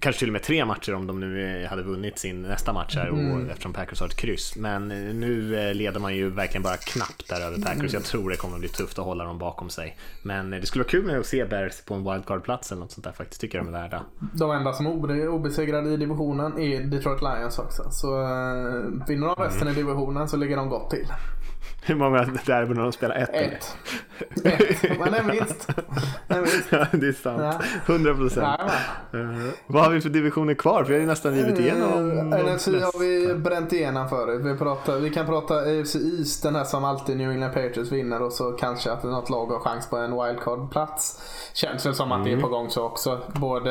kanske till och med tre matcher om de nu hade vunnit sin nästa match här mm. och, eftersom Packers har ett kryss. Men eh, nu eh, leder man ju verkligen bara knappt där över Packers. Mm. Jag tror det kommer att bli tufft att hålla dem bakom sig. Men eh, det skulle vara kul med att se Bears på en wildcard-plats eller något sånt där faktiskt. Tycker jag de är värda. De enda som är obesegrade i divisionen är Detroit Lions också. Så vinner de resten mm. i divisionen så ligger de gott till. Hur många derbyn har de spelat? Ett? Ett. Ett. Men det är minst. Det är, minst. Ja, det är sant. Hundra procent. Uh, vad har vi för divisioner kvar? För vi har ju nästan givit igenom uh, NFC har vi bränt igenom förut. Vi, pratar, vi kan prata AFC East, den här som alltid New England Patriots vinner och så kanske att något lag har chans på en wildcard-plats. Känns väl som att mm. det är mm. på gång så också. Både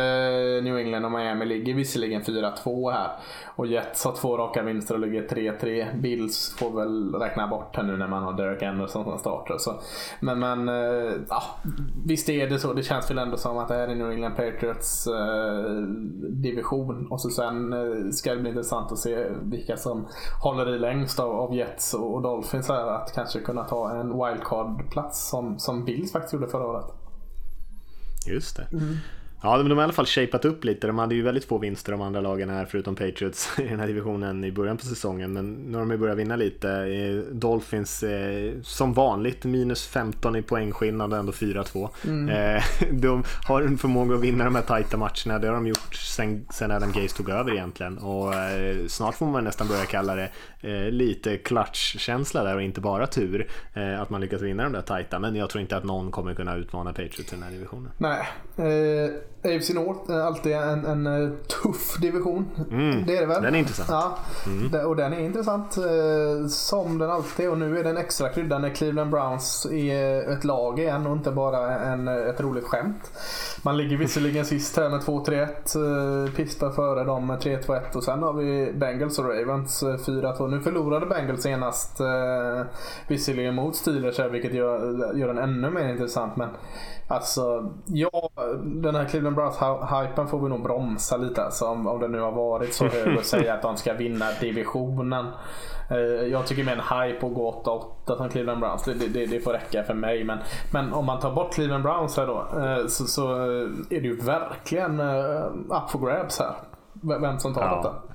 New England och Miami ligger visserligen 4-2 här. Och Jets har två raka vinster och ligger 3-3. Bills får väl räkna bort här nu när man har Derek Anderson som startar. Så. Men, men eh, ja, visst är det så. Det känns väl ändå som att det här är New England Patriots eh, division. Och så sen eh, ska det bli intressant att se vilka som håller i längst av, av Jets och Dolphins här. Att kanske kunna ta en wildcard-plats som, som Bills faktiskt gjorde förra året. Just det. Mm. Ja, men de har i alla fall shapat upp lite. De hade ju väldigt få vinster de andra lagen här, förutom Patriots *laughs* i den här divisionen i början på säsongen. Men nu har de ju börjat vinna lite. Eh, Dolphins, eh, som vanligt, minus 15 i poängskillnad och ändå 4-2. Mm. Eh, *laughs* de har en förmåga att vinna de här tajta matcherna. Det har de gjort sen, sen Adam Gaze tog över egentligen. Och snart får man nästan börja kalla det eh, lite klatschkänsla där och inte bara tur eh, att man lyckas vinna de där tajta. Men jag tror inte att någon kommer kunna utmana Patriots i den här divisionen. Nej. Eh, AFC North är alltid en, en eh, tuff division. Mm. Det är det väl? Den är intressant. Ja, mm. och den är intressant eh, som den alltid. Och nu är den extra krydda när Cleveland Browns är ett lag igen och inte bara en, ett roligt skämt. Man ligger visserligen sist här med 2-3-1. Eh, Pittsburgh före dem med 3-2-1 och sen har vi Bengals och Ravens 4-2. Nu förlorade Bengals senast visserligen mot Steelers här vilket gör, gör den ännu mer intressant. Men Alltså, ja, den här Cleveland Browns-hypen får vi nog bromsa lite. Alltså, om, om det nu har varit så hög och säga att de ska vinna divisionen. Eh, jag tycker mer en hype att gå 8-8 som Cleveland Browns. Det, det, det, får räcka för mig. Men, men om man tar bort Cleveland Browns här då eh, så, så är det ju verkligen up for grabs här. Vem som tar ja. detta.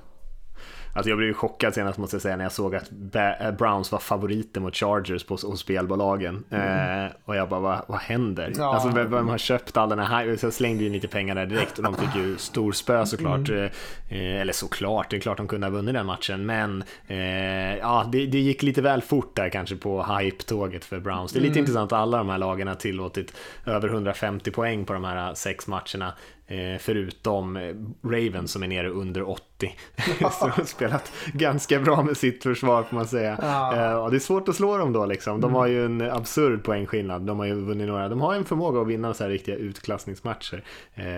Alltså jag blev chockad senast måste jag säga när jag såg att eh, Browns var favoriter mot Chargers på, hos spelbolagen. Mm. Eh, och jag bara, vad, vad händer? Ja. Alltså vem, vem har köpt all den här Så jag slängde in lite pengar där direkt och de fick ju stor spö såklart. Mm. Eh, eller såklart, det är klart de kunde ha vunnit den matchen. Men eh, ja, det, det, gick lite väl fort där kanske på hype-tåget för Browns. Det är lite mm. intressant att alla de här lagen har tillåtit över 150 poäng på de här sex matcherna. Eh, förutom eh, Ravens som är nere under 80. *laughs* *laughs* så de har spelat ganska bra med sitt försvar får man säga. Ja. Eh, det är svårt att slå dem då liksom. De mm. har ju en absurd poängskillnad. De har ju vunnit några. De har en förmåga att vinna så här riktiga utklassningsmatcher.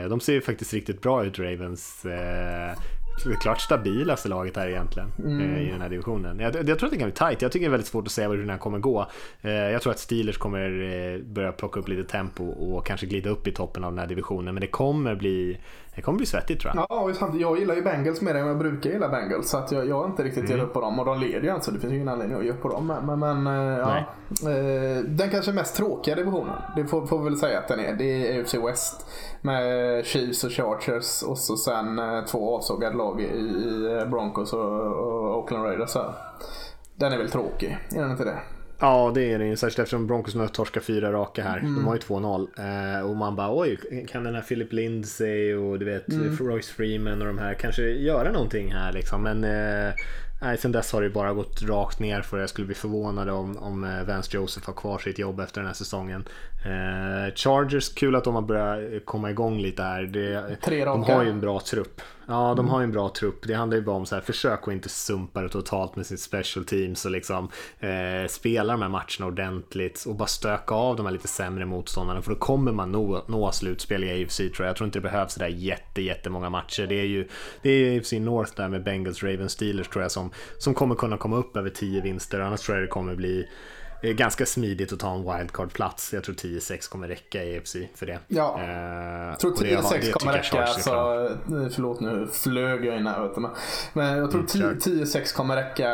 De ser ju faktiskt riktigt bra ut Ravens det klart stabilaste laget här egentligen mm. i den här divisionen. Jag, jag, tror att det kan bli tight. Jag tycker det är väldigt svårt att säga hur den här kommer gå. Jag tror att Steelers kommer börja plocka upp lite tempo och kanske glida upp i toppen av den här divisionen. Men det kommer bli det kommer bli svettigt tror jag. Ja, och jag gillar ju Bengals mer än jag brukar gilla Bengals. Så att jag, jag har inte riktigt mm. gett upp på dem. Och de leder ju alltså. Det finns ju ingen anledning att ge upp på dem. Men, men eh, ja. Eh, den kanske mest tråkiga divisionen. Det får, får vi väl säga att den är. Det är UFC West. Med Chiefs och Chargers. Och så sen eh, två avsågade lag i, i Broncos och, och Oakland Raiders. Den är väl tråkig? Är den inte det? Ja, det är det ju. Särskilt eftersom Broncos nu torskar fyra raka här. Mm. De har ju 2-0. Eh, och man bara oj, kan den här Philip Lindsay och du vet mm. Royce Freeman och de här kanske göra någonting här liksom. Men eh, Nej, sen dess har det bara gått rakt ner för jag skulle bli förvånad om, om eh, Vance Joseph har kvar sitt jobb efter den här säsongen. Eh, Chargers, kul att de har börjat komma igång lite här. Det, Tre raka. De har ju en bra trupp. Ja, de mm. har ju en bra trupp. Det handlar ju bara om så här, försök att inte sumpa det totalt med sitt special teams och liksom eh, spela de här matcherna ordentligt och bara stöka av de här lite sämre motståndarna för då kommer man nå, nå slutspel i AFC tror jag. Jag tror inte det behövs sådär jätte, jättemånga matcher. Det är ju det är AFC North där med Bengals, Ravens, Steelers tror jag som, som kommer kunna komma upp över 10 vinster. Annars tror jag det kommer bli ganska smidigt att ta en wildcard-plats. Jag tror 10-6 kommer räcka i EFC för det. Ja, eh, jag tror 10-6 kommer räcka. Alltså, förlåt nu flög jag in här. Men, men jag tror 10-6 mm, kommer räcka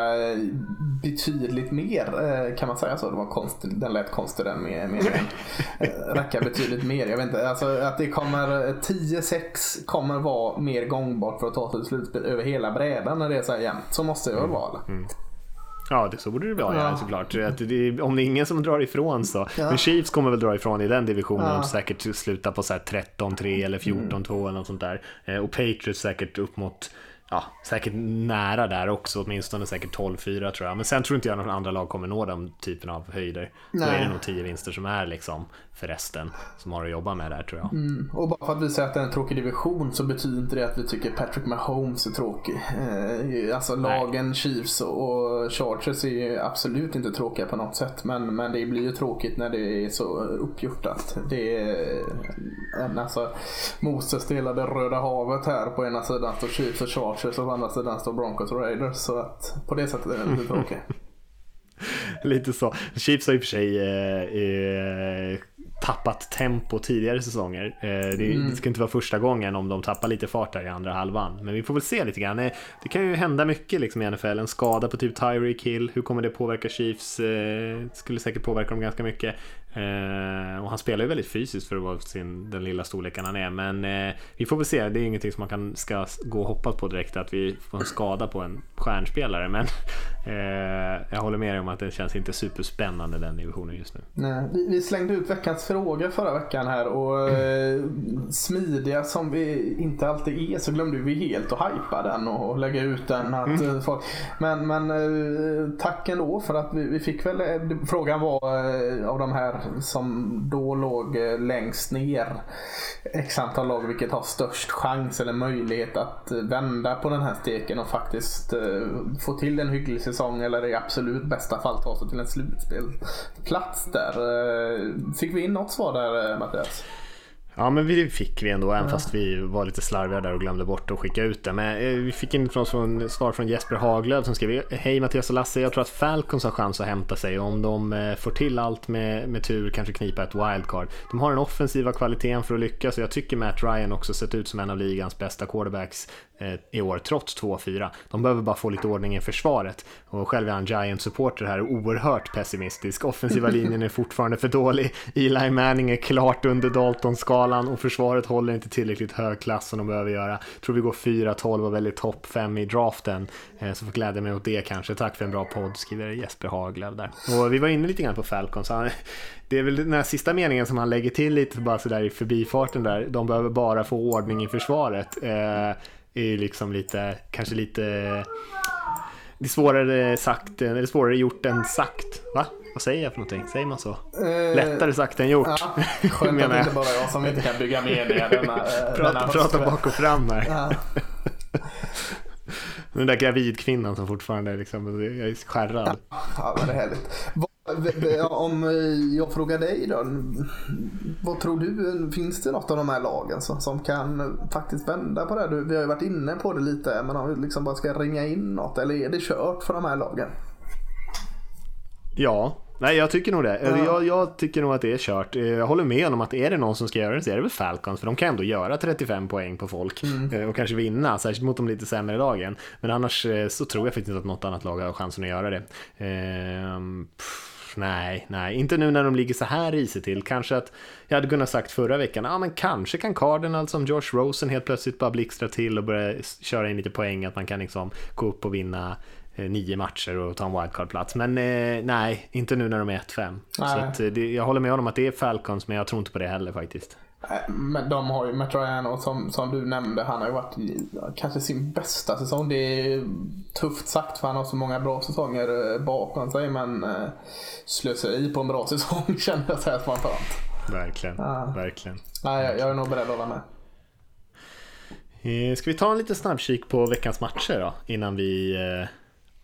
betydligt mer. Eh, kan man säga så? Det var konstigt, den lät konstig den med, med *laughs* eh, räcka betydligt mer. Jag vet inte. Alltså, att det kommer 10-6 kommer vara mer gångbart för att ta sig till slutspel över hela brädan när det är så här jämnt. Så måste det väl vara. Mm. Ja, det, så borde det vara ja. såklart. Det, om det är ingen som drar ifrån så. Ja. Men Chiefs kommer väl dra ifrån i den divisionen ja. och säkert sluta på 13-3 eller 14-2 mm. eller något sånt där. Eh, och Patriots säkert upp mot ja, säkert nära där också, åtminstone säkert 12-4 tror jag. Men sen tror inte jag några andra lag kommer nå den typen av höjder. Nej. Då är det nog 10 vinster som är liksom för resten som har att jobba med där tror jag. Mm. Och bara för att vi säger att det är en tråkig division så betyder inte det att vi tycker Patrick Mahomes är tråkig. Eh, alltså lagen Nej. Chiefs och Chargers är ju absolut inte tråkiga på något sätt. Men, men det blir ju tråkigt när det är så uppgjortat. Det är en, alltså, Moses delade Röda havet här på ena sidan står Chiefs och Chargers och på andra sidan står Broncos och Raiders. Så att på det sättet är det lite tråkigt. *laughs* Lite så. Chiefs har i och för sig eh, eh, tappat tempo tidigare säsonger. Eh, det, mm. det, ska inte vara första gången om de tappar lite fart där i andra halvan. Men vi får väl se lite grann. Eh, det kan ju hända mycket liksom i NFL. En skada på typ Tyreek Hill. Hur kommer det påverka Chiefs? Eh, skulle säkert påverka dem ganska mycket. Eh, och han spelar ju väldigt fysiskt för att vara sin, den lilla storleken han är. Men eh, vi får väl se. Det är ingenting som man kan, ska gå och hoppas på direkt att vi får en skada på en stjärnspelare. Men eh, jag håller med dig om att det känns inte superspännande den divisionen just nu. Nej, vi, vi slängde ut veckans fråga förra veckan här och mm. smidiga som vi inte alltid är så glömde vi helt att hypa den och lägga ut den. Att mm. folk, men men tack ändå för att vi, vi fick väl, frågan var av de här som då låg eh, längst ner. X antal lag vilket har störst chans eller möjlighet att eh, vända på den här steken och faktiskt eh, få till en hygglig säsong eller i absolut bästa fall ta sig till en slutspelsplats där. Fick vi in något svar där Mattias? Ja men vi fick vi ändå, även fast vi var lite slarviga där och glömde bort att skicka ut det. Men eh, vi fick in från, svar från Jesper Haglöf som skrev Hej Mattias och Lasse, jag tror att Falcons har chans att hämta sig. Om de eh, får till allt med, med tur, kanske knipa ett wildcard. De har den offensiva kvaliteten för att lyckas. Och jag tycker Matt Ryan också sett ut som en av ligans bästa quarterbacks i år, trots 2-4. De behöver bara få lite ordning i försvaret. Och själv är han Giant-supporter här, oerhört pessimistisk. Offensiva *laughs* linjen är fortfarande för dålig. Eli Manning är klart under Dalton-skalan och försvaret håller inte tillräckligt hög klass som de behöver göra. Tror vi går 4-12 och väldigt topp 5 i draften. Eh, så får glädja mig åt det kanske. Tack för en bra podd, skriver Jesper Haglöf där. Och vi var inne lite grann på Falcons. Det är väl den här sista meningen som han lägger till lite bara sådär i förbifarten där. De behöver bara få ordning i försvaret. Är liksom lite, kanske lite det är svårare sagt, eller svårare gjort än sagt. Va? Vad säger jag för någonting? Säger man så? Uh, Lättare sagt än gjort. Ja, *laughs* skönt att det inte bara jag som inte kan bygga media denna, eh, *laughs* prata, denna prata bak och fram här. Ja. *laughs* Den där gravidkvinnan som fortfarande liksom, jag är skärrad. Ja, ja det är härligt. Om jag frågar dig då. Vad tror du? Finns det något av de här lagen som, som kan faktiskt vända på det? här? Vi har ju varit inne på det lite. Men om vi liksom bara ska ringa in något. Eller är det kört för de här lagen? Ja, nej jag tycker nog det. Ja. Jag, jag tycker nog att det är kört. Eh, Jag håller med om att är det någon som ska göra det så är det väl Falcons. För de kan ändå göra 35 poäng på folk eh, och kanske vinna, särskilt mot de lite sämre lagen. Men annars eh, så tror jag faktiskt inte att något annat lag har chansen att göra det. Ehm, nej, nej, inte nu när de ligger så här risigt till. Kanske att jag hade kunnat sagt förra veckan, ja men kanske kan Cardinals som Josh Rosen helt plötsligt bara blixtra till och börja köra in lite poäng, att man kan liksom gå upp och vinna eh, nio matcher och ta en wildcard-plats. Men eh, nej, inte nu när de är 1-5. Så att, eh, det, jag håller med honom att det är Falcons, men jag tror inte på det heller faktiskt. Men de har ju Matt Ryan och som, som du nämnde, han har ju varit kanske sin bästa säsong. Det är tufft sagt för han har så många bra säsonger eh, bakom sig. Men eh, slöseri på en bra *laughs* säsong känner jag så här spontant. Verkligen, Ja. verkligen. Nej, jag, jag är nog beredd att hålla med. Eh, Ska vi ta en liten snabbkik på veckans matcher då, innan vi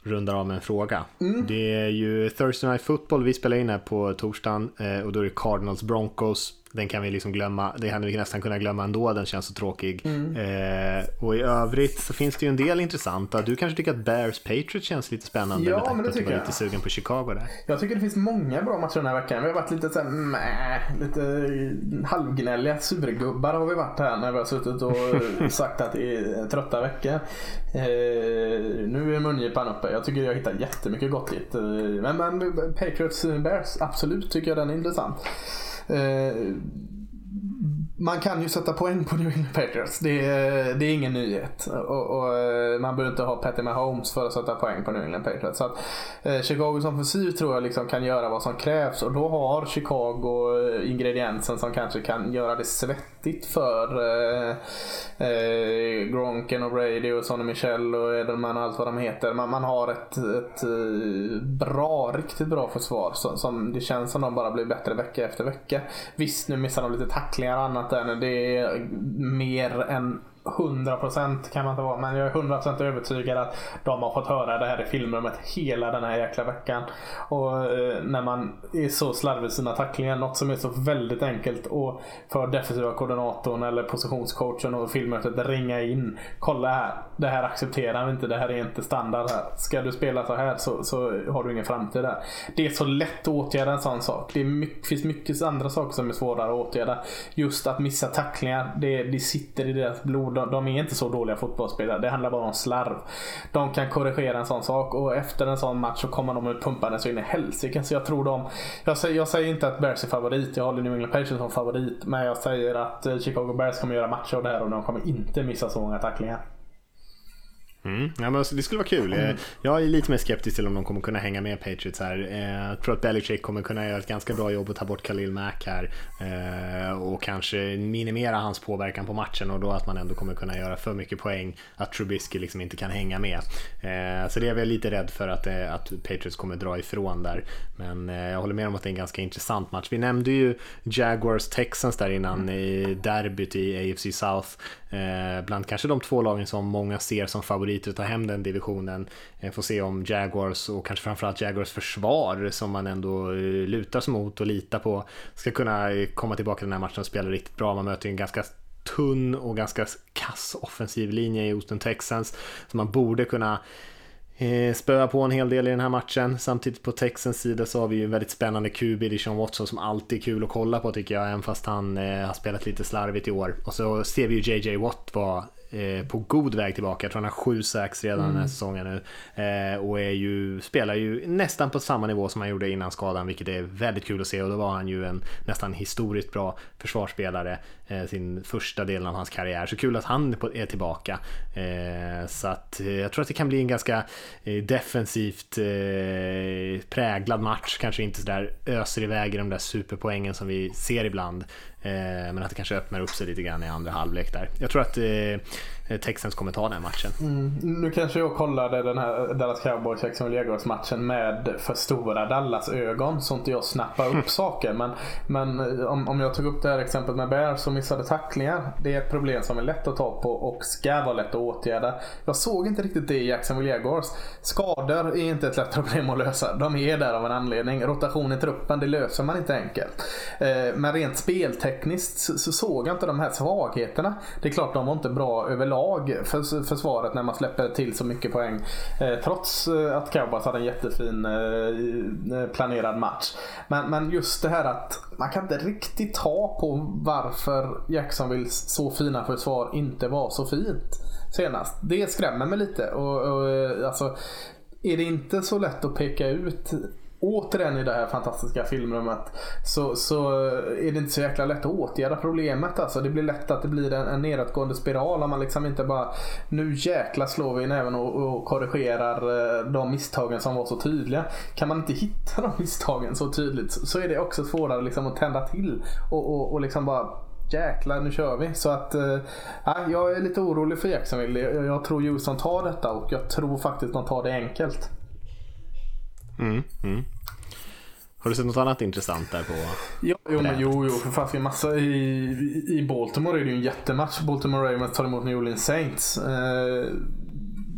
rundar av med en fråga. Det är ju Thursday Night Football, vi spelar in här på torsdagen och då är det Cardinals Broncos. Den kan vi liksom glömma, det hade vi nästan kunnat glömma ändå, den känns så tråkig. Eh, och i övrigt så finns det ju en del intressanta. Du kanske tycker att Bears Patriots känns lite spännande Ja, med tanke men på att du var jag. lite sugen på Chicago där. Jag tycker det finns många bra matcher den här veckan. Vi har varit lite såhär, mäh, lite halvgnälliga surgubbar har vi varit här när vi har suttit och *laughs* sagt att det är trötta veckor. Eh, nu är mungipan uppe. Jag tycker jag hittar jättemycket gott i det. Eh, Men, men Patriots Bears, absolut tycker jag den är intressant. Eh, man kan ju sätta poäng på New England Patriots. Det är, det är ingen nyhet. Och, och, eh, man behöver inte ha Patty Mahomes för att sätta poäng på New England Patriots. Så att, eh, Chicagos offensiv tror jag liksom kan göra vad som krävs och då har Chicago eh, ingrediensen som kanske kan göra det svettigt för eh, eh, Gronken och Brady och Sonny Michel och Edelman och allt vad de heter. Man, man har ett, ett eh, bra, riktigt bra försvar som, som det känns som de bara blir bättre vecka efter vecka. Visst, nu missar de lite tacklingar och annat där. Det är mer än 100% kan man inte vara, men jag är 100% övertygad att de har fått höra det här i filmrummet hela den här jäkla veckan. Och eh, när man är så slarvig i sina tacklingar, något som är så väldigt enkelt och för defensiva koordinatorn eller positionscoachen och filmmötet ringa in. Kolla här, det här accepterar vi inte, det här är inte standard här. Ska du spela så här så, så har du ingen framtid där. Det är så lätt att åtgärda en sån sak. Det mycket, finns mycket andra saker som är svårare att åtgärda. Just att missa tacklingar, det, det sitter i deras blod. De, de är inte så dåliga fotbollsspelare. Det handlar bara om slarv. De kan korrigera en sån sak och efter en sån match så kommer de ut pumpande så in i helsike. Så jag tror de... Jag säger, jag säger inte att Bears är favorit. Jag håller New England Patriots som favorit. Men jag säger att eh, Chicago Bears kommer göra matcher av det här och de kommer inte missa så många tacklingar. Mm. Ja, men det skulle vara kul. Eh, Jag är lite mer skeptisk till om de kommer kunna hänga med Patriots här. Eh, Jag tror att Belichick kommer kunna göra ett ganska bra jobb att ta bort Khalil Mack här eh, och kanske minimera hans påverkan på matchen och då att man ändå kommer kunna göra för mycket poäng att Trubisky liksom inte kan hänga med. Så det är jag lite rädd för att, att Patriots kommer dra ifrån där. Men jag håller med om att det är en ganska intressant match. Vi nämnde ju Jaguars Texans där innan i derbyt i AFC South. Bland kanske de två lagen som många ser som favoriter att ta hem den divisionen. Eh, får se om Jaguars och kanske framförallt Jaguars försvar som man ändå eh, lutar sig mot och litar på ska kunna eh, komma tillbaka till den här matchen och spela riktigt bra. Man möter ju en ganska tunn och ganska kass offensiv linje i Houston Texans. Så man borde kunna spöa på en hel del i den här matchen. Samtidigt på Texans sida så har vi ju en väldigt spännande QB i Watson som alltid är kul att kolla på tycker jag, även fast han eh, har spelat lite slarvigt i år. Och så ser vi ju JJ Watt vara eh, på god väg tillbaka. Jag tror han har sju sax redan den här säsongen nu. Eh, och är ju, spelar ju nästan på samma nivå som han gjorde innan skadan, vilket är väldigt kul att se. Och då var han ju en nästan historiskt bra försvarsspelare Eh, sin första delen av hans karriär. Så kul att han är tillbaka. Eh, så att eh, jag tror att det kan bli en ganska defensivt präglad match. Kanske inte sådär öser iväg i de där superpoängen som vi ser ibland. Men att det kanske öppnar upp sig lite grann i andra halvlek där. Jag tror att Texans kommer ta den matchen. Mm. Nu kanske jag kollade den här Dallas Cowboys Jacksonville Jaguars matchen med för stora Dallas ögon så inte jag snappar upp *laughs* saker. Men, men eh, om, om jag tog upp det här exemplet med Bears som missade tacklingar. Det är ett problem som är lätt att ta på och ska vara lätt att åtgärda. Jag såg inte riktigt det i Jacksonville Jaguars. Skador är inte ett lätt problem att lösa. De är där av en anledning. Rotation i truppen, det löser man inte enkelt. Eh, men rent speltekniskt så såg jag inte de här svagheterna. Det är klart de var inte bra överlag för försvaret när man släpper till så mycket poäng. Eh, trots eh, att Cowboys hade en jättefin eh, planerad match. Men, men just det här att man kan inte riktigt ta på varför Jacksonvilles så fina försvar inte var så fint senast. Det skrämmer mig lite. Och, och, alltså, är det inte så lätt att peka ut återigen i det här fantastiska filmrummet så, så är det inte så jäkla lätt att åtgärda problemet. Alltså. Det blir lätt att det blir en, en nedåtgående spiral om man liksom inte bara nu jäkla slår vi även och, och korrigerar eh, de misstagen som var så tydliga. Kan man inte hitta de misstagen så tydligt så är det också svårare liksom att tända till och, och, och liksom bara jäklar nu kör vi. Så att äh, jag är lite orolig för Jacksonville. Jag, jag tror Houston tar detta och jag tror faktiskt de tar det enkelt. Mm, mm. Har du sett något annat intressant där på? Ja, jo, men, jo, jo, för fan det massa i, i Baltimore är det ju en jättematch. Baltimore Ravens tar emot New Orleans Saints. Eh,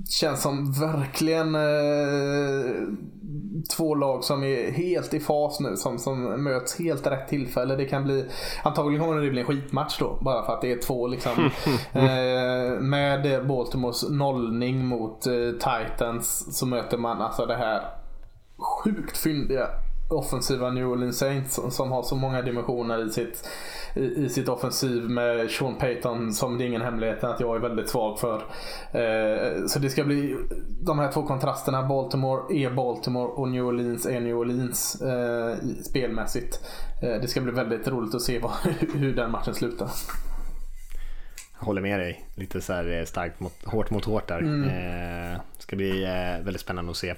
känns som verkligen eh, två lag som är helt i fas nu som, som möts helt rätt tillfälle. Det kan bli, antagligen kommer det bli en skitmatch då bara för att det är två liksom *laughs* eh, med Baltimores nollning mot eh, Titans så möter man alltså det här sjukt fyndiga offensiva New Orleans Saints som har så många dimensioner i sitt, i, i sitt offensiv med Sean Payton som det är ingen hemlighet att jag är väldigt svag för. Eh, så det ska bli de här två kontrasterna. Baltimore är Baltimore och New Orleans är New Orleans eh, spelmässigt. Eh, det ska bli väldigt roligt att se vad, *laughs* hur den matchen slutar. Håller med dig. Lite så här eh, starkt mot, hårt mot hårt där. Mm. Eh, ska bli eh, väldigt spännande att se.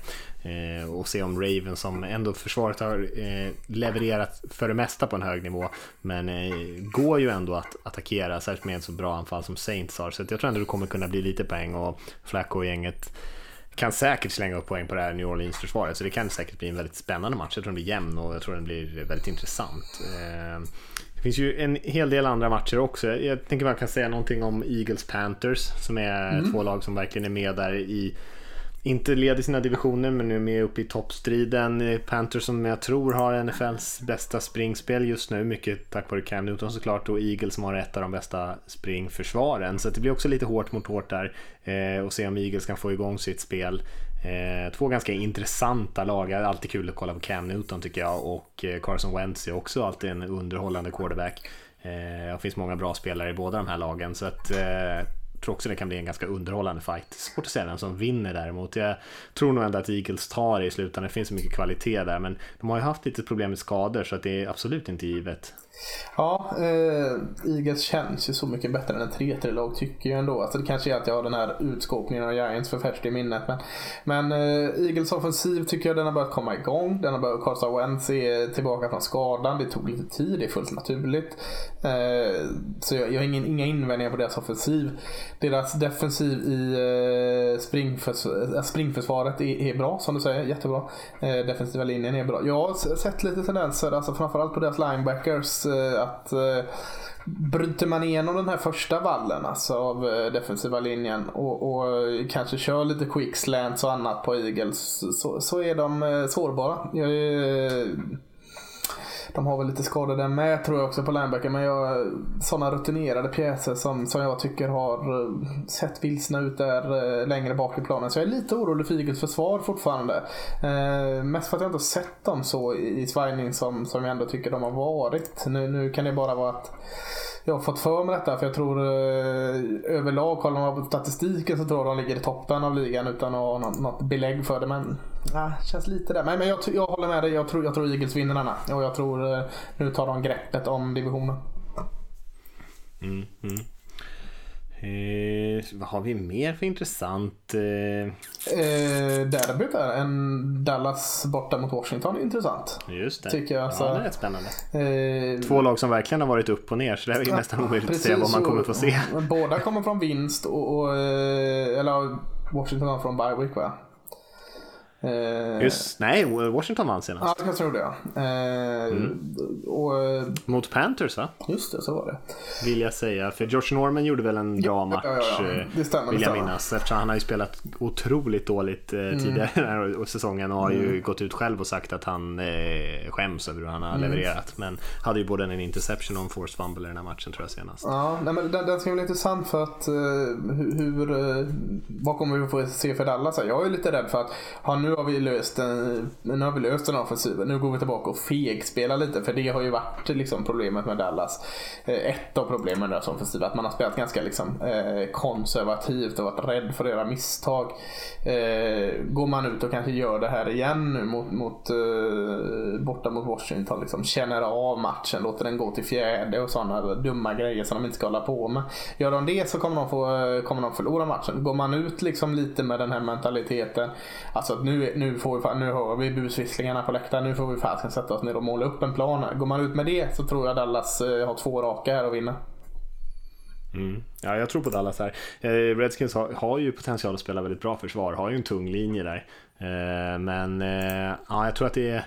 Eh, och se om Raven som ändå försvaret har eh, levererat för det mesta på en hög nivå. Men eh, går ju ändå att attackera, särskilt med ett så bra anfall som Saints har. Så jag tror ändå det kommer kunna bli lite poäng och Flacco och gänget kan säkert slänga upp poäng på det här New Orleans-försvaret. Så det kan säkert bli en väldigt spännande match. Jag tror den blir jämn och jag tror den blir väldigt intressant. Eh, det finns ju en hel del andra matcher också. Jag tänker man kan säga någonting om Eagles Panthers som är mm. två lag som verkligen är med där i inte leder sina divisioner men nu är med uppe i toppstriden. Panthers som jag tror har NFLs bästa springspel just nu, mycket tack vare Cam Newton såklart och Eagles som har ett av de bästa springförsvaren. Så det blir också lite hårt mot hårt där eh, och se om Eagles kan få igång sitt spel. Eh, två ganska intressanta lag, alltid kul att kolla på Cam Newton tycker jag och eh, Carson Wentz är också alltid en underhållande quarterback. Eh, det finns många bra spelare i båda de här lagen så att jag tror också det kan bli en ganska underhållande fight. Svårt att säga vem som vinner däremot. Jag tror nog ändå att Eagles tar det i slutändan. Det finns så mycket kvalitet där, men de har ju haft lite problem med skador så att det är absolut inte givet. Ja, eh, Eagles känns ju så mycket bättre än en 3-3-lag tycker jag ändå. Alltså det kanske är att jag har den här utskåpningen av Giants för färskt i minnet. Men, men eh, Eagles offensiv tycker jag den har börjat komma igång. Den har börjat, Carson Wentz är tillbaka från skadan. Det tog lite tid, det är fullt naturligt. Eh, så jag, jag har ingen, inga invändningar på deras offensiv. Deras defensiv i eh, springförs eh, springförsvaret är, är, bra som du säger, jättebra. Eh, defensiva linjen är bra. Jag har sett lite tendenser, alltså framförallt på deras linebackers Eh, att eh, bryter man igenom den här första vallen alltså av eh, defensiva linjen och, och kanske kör lite quick slants och annat på Eagles så, så är de sårbara. Jag är, de har väl lite skador där med tror jag också på linebacker. Men jag, sådana rutinerade pjäser som, som jag tycker har eh, sett vilsna ut där eh, längre bak i planen. Så jag är lite orolig för Eagles försvar fortfarande. Eh, mest för att jag inte sett dem så i svajning som, som jag ändå tycker de har varit. Nu, nu kan det bara vara att jag har fått för mig detta. För jag tror eh, överlag, kollar man på statistiken så tror jag de ligger i toppen av ligan utan att ha något, något belägg för det. Men ja, känns lite där. Men, men jag, jag håller med dig. Jag tror, jag tror Eagles vinner denna. Och jag tror eh, nu tar de greppet om divisionen. Mm, mm. Eh, vad har vi mer för intressant? Eh, Eh, derbyt där, en Dallas borta mot Washington är intressant. just det. Tycker jag, så- Ja, det är rätt spännande. Eh, Två lag som verkligen har varit upp och ner så det är ju nästan omöjligt att säga vad man kommer få se. Båda kommer från vinst och, och eh, eller Washington från bye week va? Eh, Just, nej, Washington vann senast. Ja, jag tror det ja. Eh, Mm. Och eh, Mot Panthers va? just det, så var det. Vill jag säga. För Josh Norman gjorde väl en bra match. ja, ja. eh, Det stämmer, Vill det jag stämmer. minnas. Eftersom han har ju spelat otroligt dåligt eh, Mm. tidigare *laughs* den här säsongen och har ju gått ut själv och sagt att han eh, skäms över hur han Mm. har levererat. Men hade ju både en interception och en forced fumble i den här matchen tror jag senast. Ja, nej, men den, den ska bli intressant för att eh, hur, vad kommer vi få se för Dallas? Jag är lite rädd för att ja, nu har vi löst den, nu har vi löst den offensiven. Nu går vi tillbaka och fegspelar lite för det har ju varit liksom, problemet med Dallas. Eh, ett av problemen med deras offensiv att man har spelat ganska liksom, eh, konservativt och varit rädd för att göra misstag. Eh, går man ut och kanske gör det här igen nu mot, mot, borta mot Washington, liksom, känner av matchen, låter den gå till fjärde och sådana dumma grejer som de inte ska hålla på med. Gör de det så kommer de, få, kommer de förlora matchen. Går man ut liksom lite med den här mentaliteten, alltså att nu, nu, får vi, fan- nu hör vi busvisslingarna på läktaren, nu får vi fasiken sätta oss ner och måla upp en plan. Går man ut med det så tror jag Dallas eh, har två raka här att vinna. Mm. Ja, jag tror på Dallas här. Eh, Redskins har, har ju potential att spela väldigt bra försvar, har ju en tung linje där. Eh, men ja, jag tror att det är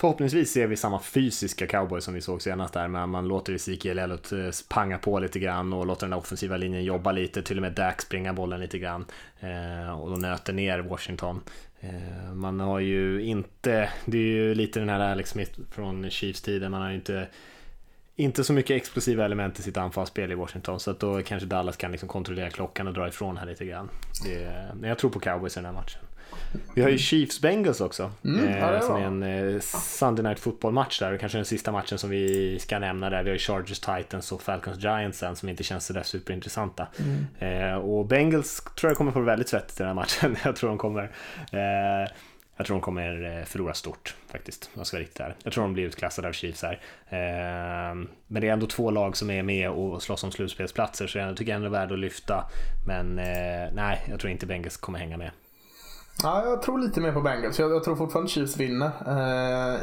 Förhoppningsvis ser vi samma fysiska cowboy som vi såg senast där, men man låter Ezekiel Elliot eh, panga på lite grann och låter den där offensiva linjen jobba lite, till och med Dak springa bollen lite grann eh, och då nöter ner Washington. Eh, man har ju inte, det är ju lite den här Alex Smith från Chiefs-tiden, man har ju inte inte så mycket explosiva element i sitt anfallsspel i Washington så att då kanske Dallas kan liksom kontrollera klockan och dra ifrån här lite grann. Det, men jag tror på cowboys i den här matchen. Vi har ju Chiefs Bengals också. Mm, eh, ja, som är en eh, Sunday Night Football-match där. Kanske den sista matchen som vi ska nämna där. Vi har ju Chargers Titans och Falcons Giants sen som inte känns sådär superintressanta. Mm. Eh, och Bengals tror jag kommer få det väldigt svettigt i den här matchen. *laughs* jag tror de kommer eh, jag tror de kommer eh, förlora stort faktiskt. Jag ska vara riktigt. Jag tror de blir utklassade av Chiefs här. Eh, Men det är ändå två lag som är med och slåss om slutspelsplatser så jag tycker ändå det är värd att lyfta. Men eh, nej, jag tror inte Bengals kommer hänga med. Ja, jag tror lite mer på Bengals. Jag, jag tror fortfarande Chiefs vinner. Eh,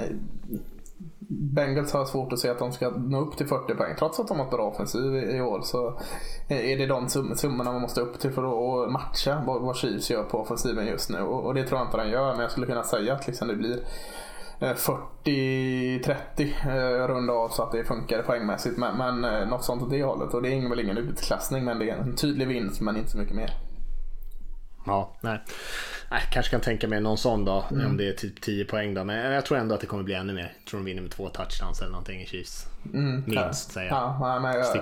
Bengals har svårt att se att de ska nå upp till 40 poäng. Trots att de har ett bra offensiv i, i år så är det de sum, summorna man måste upp till för att matcha vad, vad Chiefs gör på offensiven just nu. Och, och det tror jag inte de gör. Men jag skulle kunna säga att liksom det blir eh, 40-30 eh, runda av så att det funkar poängmässigt. Men, men eh, något sånt åt det hållet. Och det är väl ingen utklassning men det är en tydlig vinst men inte så mycket mer. Ja, nej nej kanske kan tänka mig någon sån då, Mm. om det är typ 10 poäng då. Men jag tror ändå att det kommer bli ännu mer. Jag tror de vinner med två touchdowns eller någonting i Chiefs. Minst säger jag. Mm. Ja, men Stick,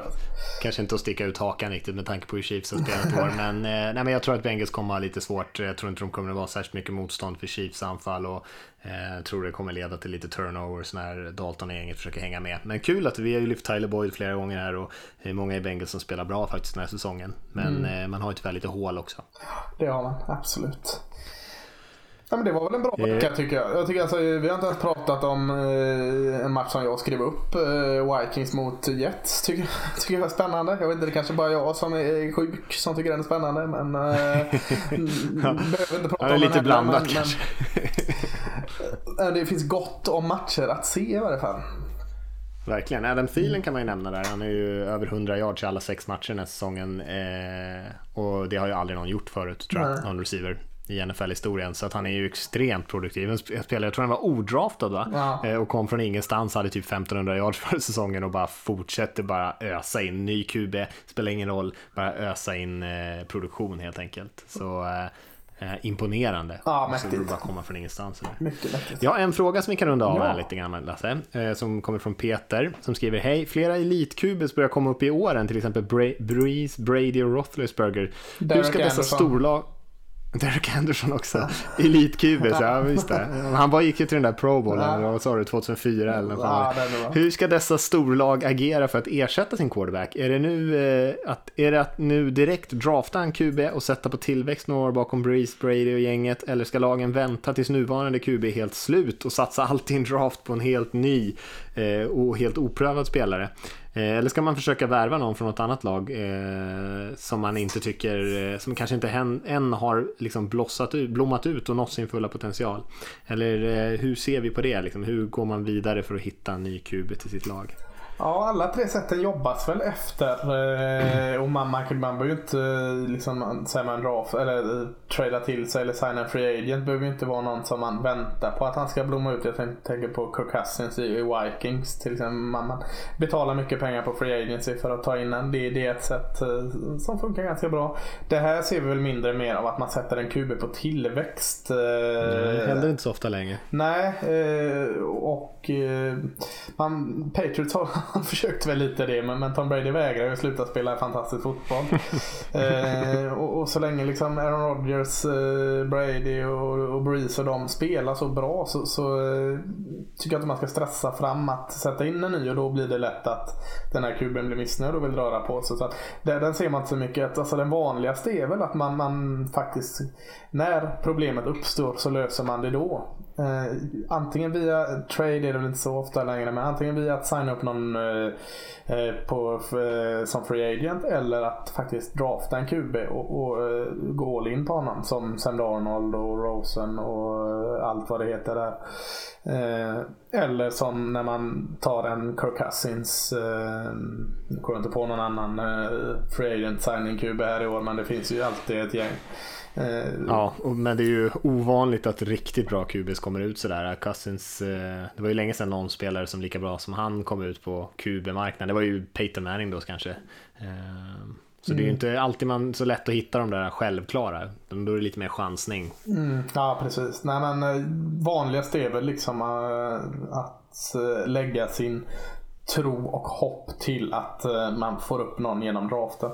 kanske inte att sticka ut hakan riktigt med tanke på hur Chiefs har spelat i år. *laughs* Men, eh, nej, men jag tror att Bengals kommer ha lite svårt. Jag tror inte de kommer att vara särskilt mycket motstånd för Chiefs anfall. Och eh, tror det kommer leda till lite turnovers när Dalton och gänget försöker hänga med. Men kul att vi har ju lyft Tyler Boyd flera gånger här. Och det är många i Bengals som spelar bra faktiskt den här säsongen. Men eh, man har ju tyvärr lite hål också. Det har man, absolut. Ja, men det var väl en bra Eh. vecka tycker jag. jag tycker alltså, vi har inte ens pratat om eh, en match som jag skrev upp. Eh, Vikings mot Jets. Tycker, *laughs* tycker jag är spännande. Jag vet inte, det kanske bara jag som är sjuk som tycker den är spännande. Men eh, *laughs* behöver inte prata Ja, det är lite blandat men, kanske. Men, *laughs* eh, det finns gott om matcher att se i varje fall. Verkligen. Adam Thielen kan man ju nämna där. Han är ju över 100 yards i alla sex matcher den här säsongen. Eh, och det har ju aldrig någon gjort förut, tror jag. Nej. Någon receiver i NFL-historien. Så att han är ju extremt produktiv. En sp- spelare, jag tror han var odraftad va? Ja. Eh, och kom från ingenstans, hade typ 1500 yards förra säsongen och bara fortsätter bara ösa in. Ny QB, spelar ingen roll, bara ösa in eh, produktion helt enkelt. Så eh, eh, imponerande. Ja, Så mäktigt. det bara komma från ingenstans. Mycket mäktigt. Ja, en fråga som vi kan runda av Ja. här lite grann Lasse. Eh, som kommer från Peter. Som skriver Hej, flera elitkubers börjar komma upp i åren. Till exempel Bra- Breeze, Brady och Roethlisberger. Hur ska dessa storlag... Derek Anderson också. Elitkubers, ja visst det. Han var, gick ju till den där Pro Bowl, Ja. sa du, 2004 eller Ja. Hur ska dessa storlag agera för att ersätta sin quarterback? Är det nu eh, att, är det att nu direkt drafta en QB och sätta på tillväxt några år bakom Breeze, Brady och gänget? Eller ska lagen vänta tills nuvarande QB är helt slut och satsa allt i en draft på en helt ny eh, och helt oprövad spelare? Eh, eller ska man försöka värva någon från något annat lag eh, som man inte tycker, eh, som kanske inte än, än har liksom blossat ut, blommat ut och nått sin fulla potential? Eller eh, hur ser vi på det? Liksom? Hur går man vidare för att hitta en ny QB till sitt lag? Ja, alla tre sätten jobbas väl efter. Eh, och man, man, man behöver ju inte liksom, säger man draft, eller eh, trada till sig eller signa en free agent. behöver ju inte vara någon som man väntar på att han ska blomma ut. Jag tänker på Kirk Cousins i Vikings till exempel. Man, man betalar mycket pengar på free agency för att ta in en. Det, det är ett sätt eh, som funkar ganska bra. Det här ser vi väl mindre mer av att man sätter en QB på tillväxt. Eh, det händer inte så ofta längre. Nej, eh, och eh, man, Patriots har han *laughs* försökte väl lite det men, men Tom Brady vägrar ju sluta spela fantastisk fotboll. *laughs* eh, och, och, så länge liksom Aaron Rodgers, eh, Brady och, och Breeze och de spelar så bra så, så eh, tycker jag inte man ska stressa fram att sätta in en ny och då blir det lätt att den här kuben blir missnöjd och vill röra på sig. Så att, där, den ser man inte så mycket. Alltså, den vanligaste är väl att man, man faktiskt när problemet uppstår så löser man det då. Eh, antingen via trade är det väl inte så ofta längre men antingen via att signa upp någon eh, eh på, eh, som free agent eller att faktiskt drafta en QB och, och eh, gå all in på honom som Sam Darnold och Rosen och eh, allt vad det heter där. eller som när man tar en Kirk Cousins, eh, jag inte på någon annan free agent signing QB här i år men det finns ju alltid ett gäng. Eh, ja, men det är ju ovanligt att riktigt bra QBs kommer ut sådär. Cousins, eh, det var ju länge sedan någon spelare som lika bra som han kom ut på QB-marknaden. Det var ju Peyton Manning då kanske. Eh, så mm. det är ju mm. inte alltid man så lätt att hitta de där självklara. Då är det lite mer chansning. Mm, ja, precis. Nej, men vanligast är väl liksom att lägga sin tro och hopp till att man får upp någon genom draften.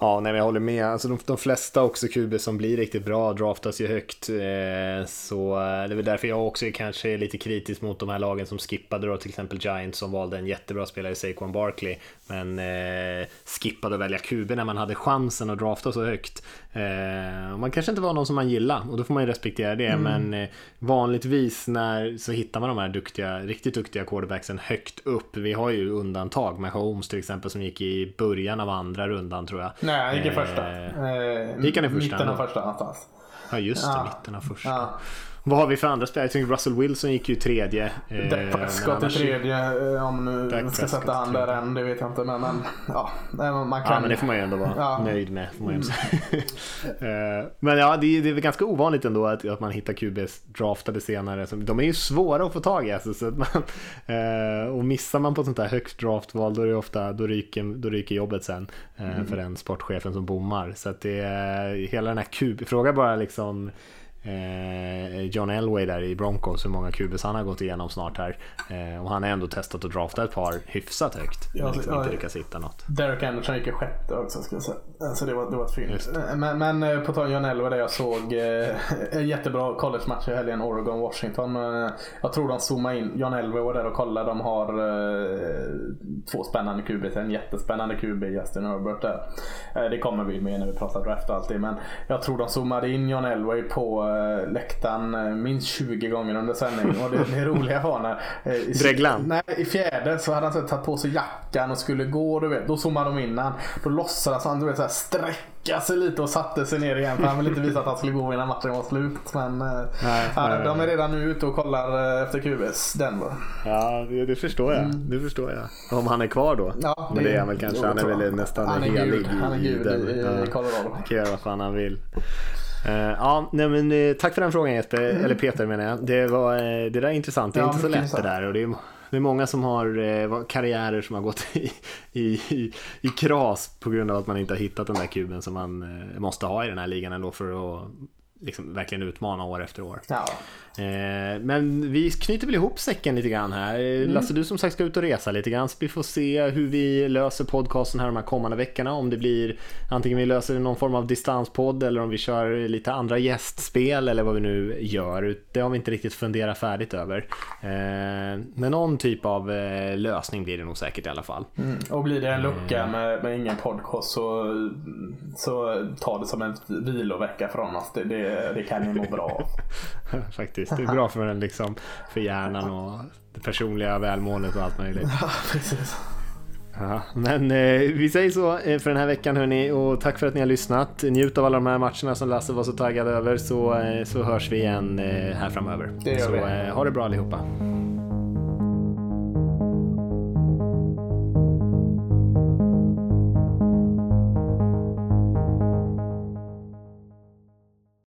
Ja, nej, jag håller med. Alltså, de, de flesta också QB som blir riktigt bra draftas ju högt. Eh, så eh, det är väl därför jag också är kanske lite kritisk mot de här lagen som skippade då, till exempel Giants som valde en jättebra spelare i Saquon Barkley. Men eh, skippade att välja QB när man hade chansen att drafta så högt. Eh, man kanske inte var någon som man gillade och då får man ju respektera det. Mm. Men eh, vanligtvis när, så hittar man de här duktiga, riktigt duktiga quarterbacksen högt upp. Vi har ju undantag med Holmes till exempel som gick i början av andra rundan tror jag. Nej, han gick i första. Eh, gick han i första? Mitten av första någonstans. Ja just det, ja. mitten av första. Ja. Vad har vi för andra spelare? Jag Russell Wilson gick ju tredje. Eh, Dak Prescott i tredje. Eh, om nu Dak ska sätta han där än, det vet jag inte. Men, men ja, man kan... ja, men det får man ju ändå vara ja. nöjd med. Får man mm. *laughs* men ja, det är, det är väl ganska ovanligt ändå att, att man hittar QBs draftade senare. De är ju svåra att få tag i. Alltså, så man, *laughs* eh, och missar man på sånt där högt draftval då, är det ofta, då, ryker, då ryker jobbet sen mm. för den sportchefen som bommar. Så att det är hela den här QB, fråga bara liksom eh, John Elway där i Broncos, hur många QBs han har gått igenom snart här. Eh, och han har ändå testat att drafta ett par hyfsat högt. Ja, liksom ja, inte lyckats hitta något. Derek Anderson gick i sjätte också ska jag säga. Så det var, det var ett fynd. Eh, men, men eh, på tal John Elway där jag såg eh, en jättebra college-match i helgen, Oregon-Washington. Eh, jag tror de zoomade in, John Elway var där och kollade. De har eh, två spännande QBs, en jättespännande QB, Justin Herbert där. Eh, det kommer vi med när vi pratar draft och allt det. Men jag tror de zoomade in John Elway på Eh, läktaren eh, minst 20 gånger under sändningen. Och det, det roliga var när... Dreglan? Nej, i fjärde så hade han så tagit på sig jackan och skulle gå. Du vet, då zoomade de in han. Då låtsades han du vet, så här, sträcka sig lite och satte sig ner igen. För han ville inte visa att han skulle gå innan matchen var slut. Men nej, ja, nej, de är redan nu ute och kollar efter QBs Denver. Ja, det, det förstår jag. Mm. Det förstår jag. Om han är kvar då. Ja, men det är han väl kanske. Han är väl nästan han är helig. Han är gud i, i, i Colorado. Han kan göra vad fan han vill. Uh, ja, nej, men, uh, tack för den frågan Jesper, mm. eller Peter menar jag. Det, var, uh, det där är intressant, det är ja, inte så lätt det där. Och det, är, det är många som har eh, karriärer som har gått *laughs* i, i, i, i, kras på grund av att man inte har hittat den där kuben som man eh, måste ha i den här ligan ändå för att liksom verkligen utmana år efter år. Ja. Eh, men vi knyter väl ihop säcken lite grann här. Mm. Lasse, du som sagt ska ut och resa lite grann. Så vi får se hur vi löser podcasten här de här kommande veckorna. Om det blir antingen vi löser någon form av distanspodd eller om vi kör lite andra gästspel eller vad vi nu gör. Det har vi inte riktigt funderat färdigt över. Eh, men någon typ av eh, lösning blir det nog säkert i alla fall. Mm. Och blir det en lucka med, med ingen podcast så, så ta det som en vilovecka från oss. Det, det, det kan ni må bra av. *laughs* Faktiskt. Det är bra för, den, liksom, för hjärnan och det personliga välmåendet och allt möjligt. Ja, precis. Ja, men eh, vi säger så eh, för den här veckan hörni och tack för att ni har lyssnat. Njut av alla de här matcherna som Lasse var så taggad över så, eh, så hörs vi igen eh, här framöver. Det gör så vi. eh, ha det bra allihopa.